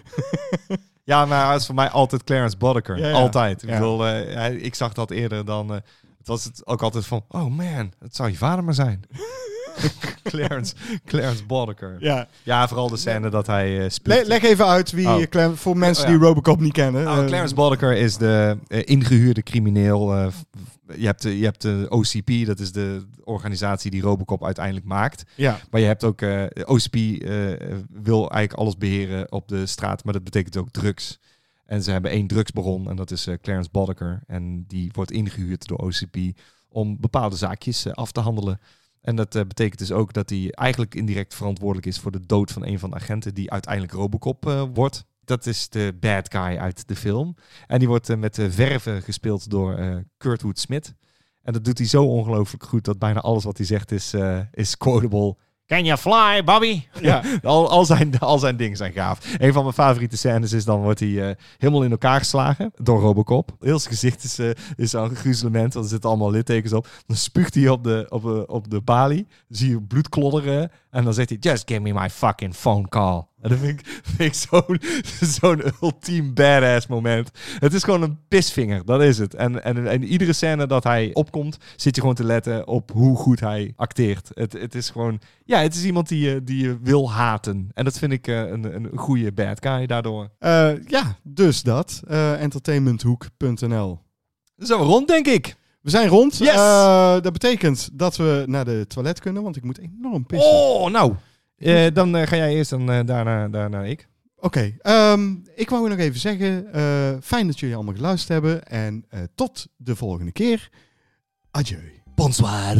ja, maar hij is voor mij altijd Clarence Boddicker. Ja, ja. Altijd. Ik, bedoel, eh, ik zag dat eerder dan... eh, was het ook altijd van... Oh man, het zou je vader maar zijn. Clarence, Clarence Boddicker. Ja. Ja, vooral de scène dat hij eh Le- leg even uit wie Oh. Cla- voor mensen Oh, ja. die Robocop niet kennen. Eh, Clarence Boddicker is de eh, ingehuurde crimineel. eh, je, hebt de, je hebt de OCP, dat is de organisatie die Robocop uiteindelijk maakt. ja. Maar je hebt ook, eh OCP eh, wil eigenlijk alles beheren op de straat, maar dat betekent ook drugs. En ze hebben één drugsbaron en dat is eh, Clarence Boddicker. En die wordt ingehuurd door OCP om bepaalde zaakjes eh, af te handelen. En dat eh, betekent dus ook dat hij eigenlijk indirect verantwoordelijk is voor de dood van een van de agenten die uiteindelijk Robocop wordt. Dat is de bad guy uit de film. En die wordt eh, met verven gespeeld door Kurtwood Smith. En dat doet hij zo ongelooflijk goed dat bijna alles wat hij zegt is, is quotable. Can you fly, Bobby? Ja. al, al, zijn, al zijn dingen zijn gaaf. Een van mijn favoriete scènes is dan wordt hij eh, helemaal in elkaar geslagen door Robocop. Heel zijn gezicht is, eh is een gruzelement, want er zitten allemaal littekens op. Dan spuugt hij op de, op, de, op de balie. Zie je bloed klodderen. En dan zegt hij, just give me my fucking phone call. En dat vind ik, vind ik zo'n zo'n ultiem badass moment. Het is gewoon een pisvinger, dat is het. En, en, en iedere scène dat hij opkomt, zit je gewoon te letten op hoe goed hij acteert. Het, het is gewoon, ja, het is iemand die je, die je wil haten. En dat vind ik eh, een, een goede bad guy daardoor. Eh, ja, dus dat. Eh, entertainmenthoek.nl. Dan zijn we rond, denk ik. We zijn rond. Yes! Dat betekent dat we naar de toilet kunnen, want ik moet enorm pissen. Oh, nou. Eh, dan eh, ga jij eerst en eh, daarna, daarna ik. Oké, ehm, ik wou nog even zeggen, eh, fijn dat jullie allemaal geluisterd hebben en eh, tot de volgende keer. Adieu. Bonsoir.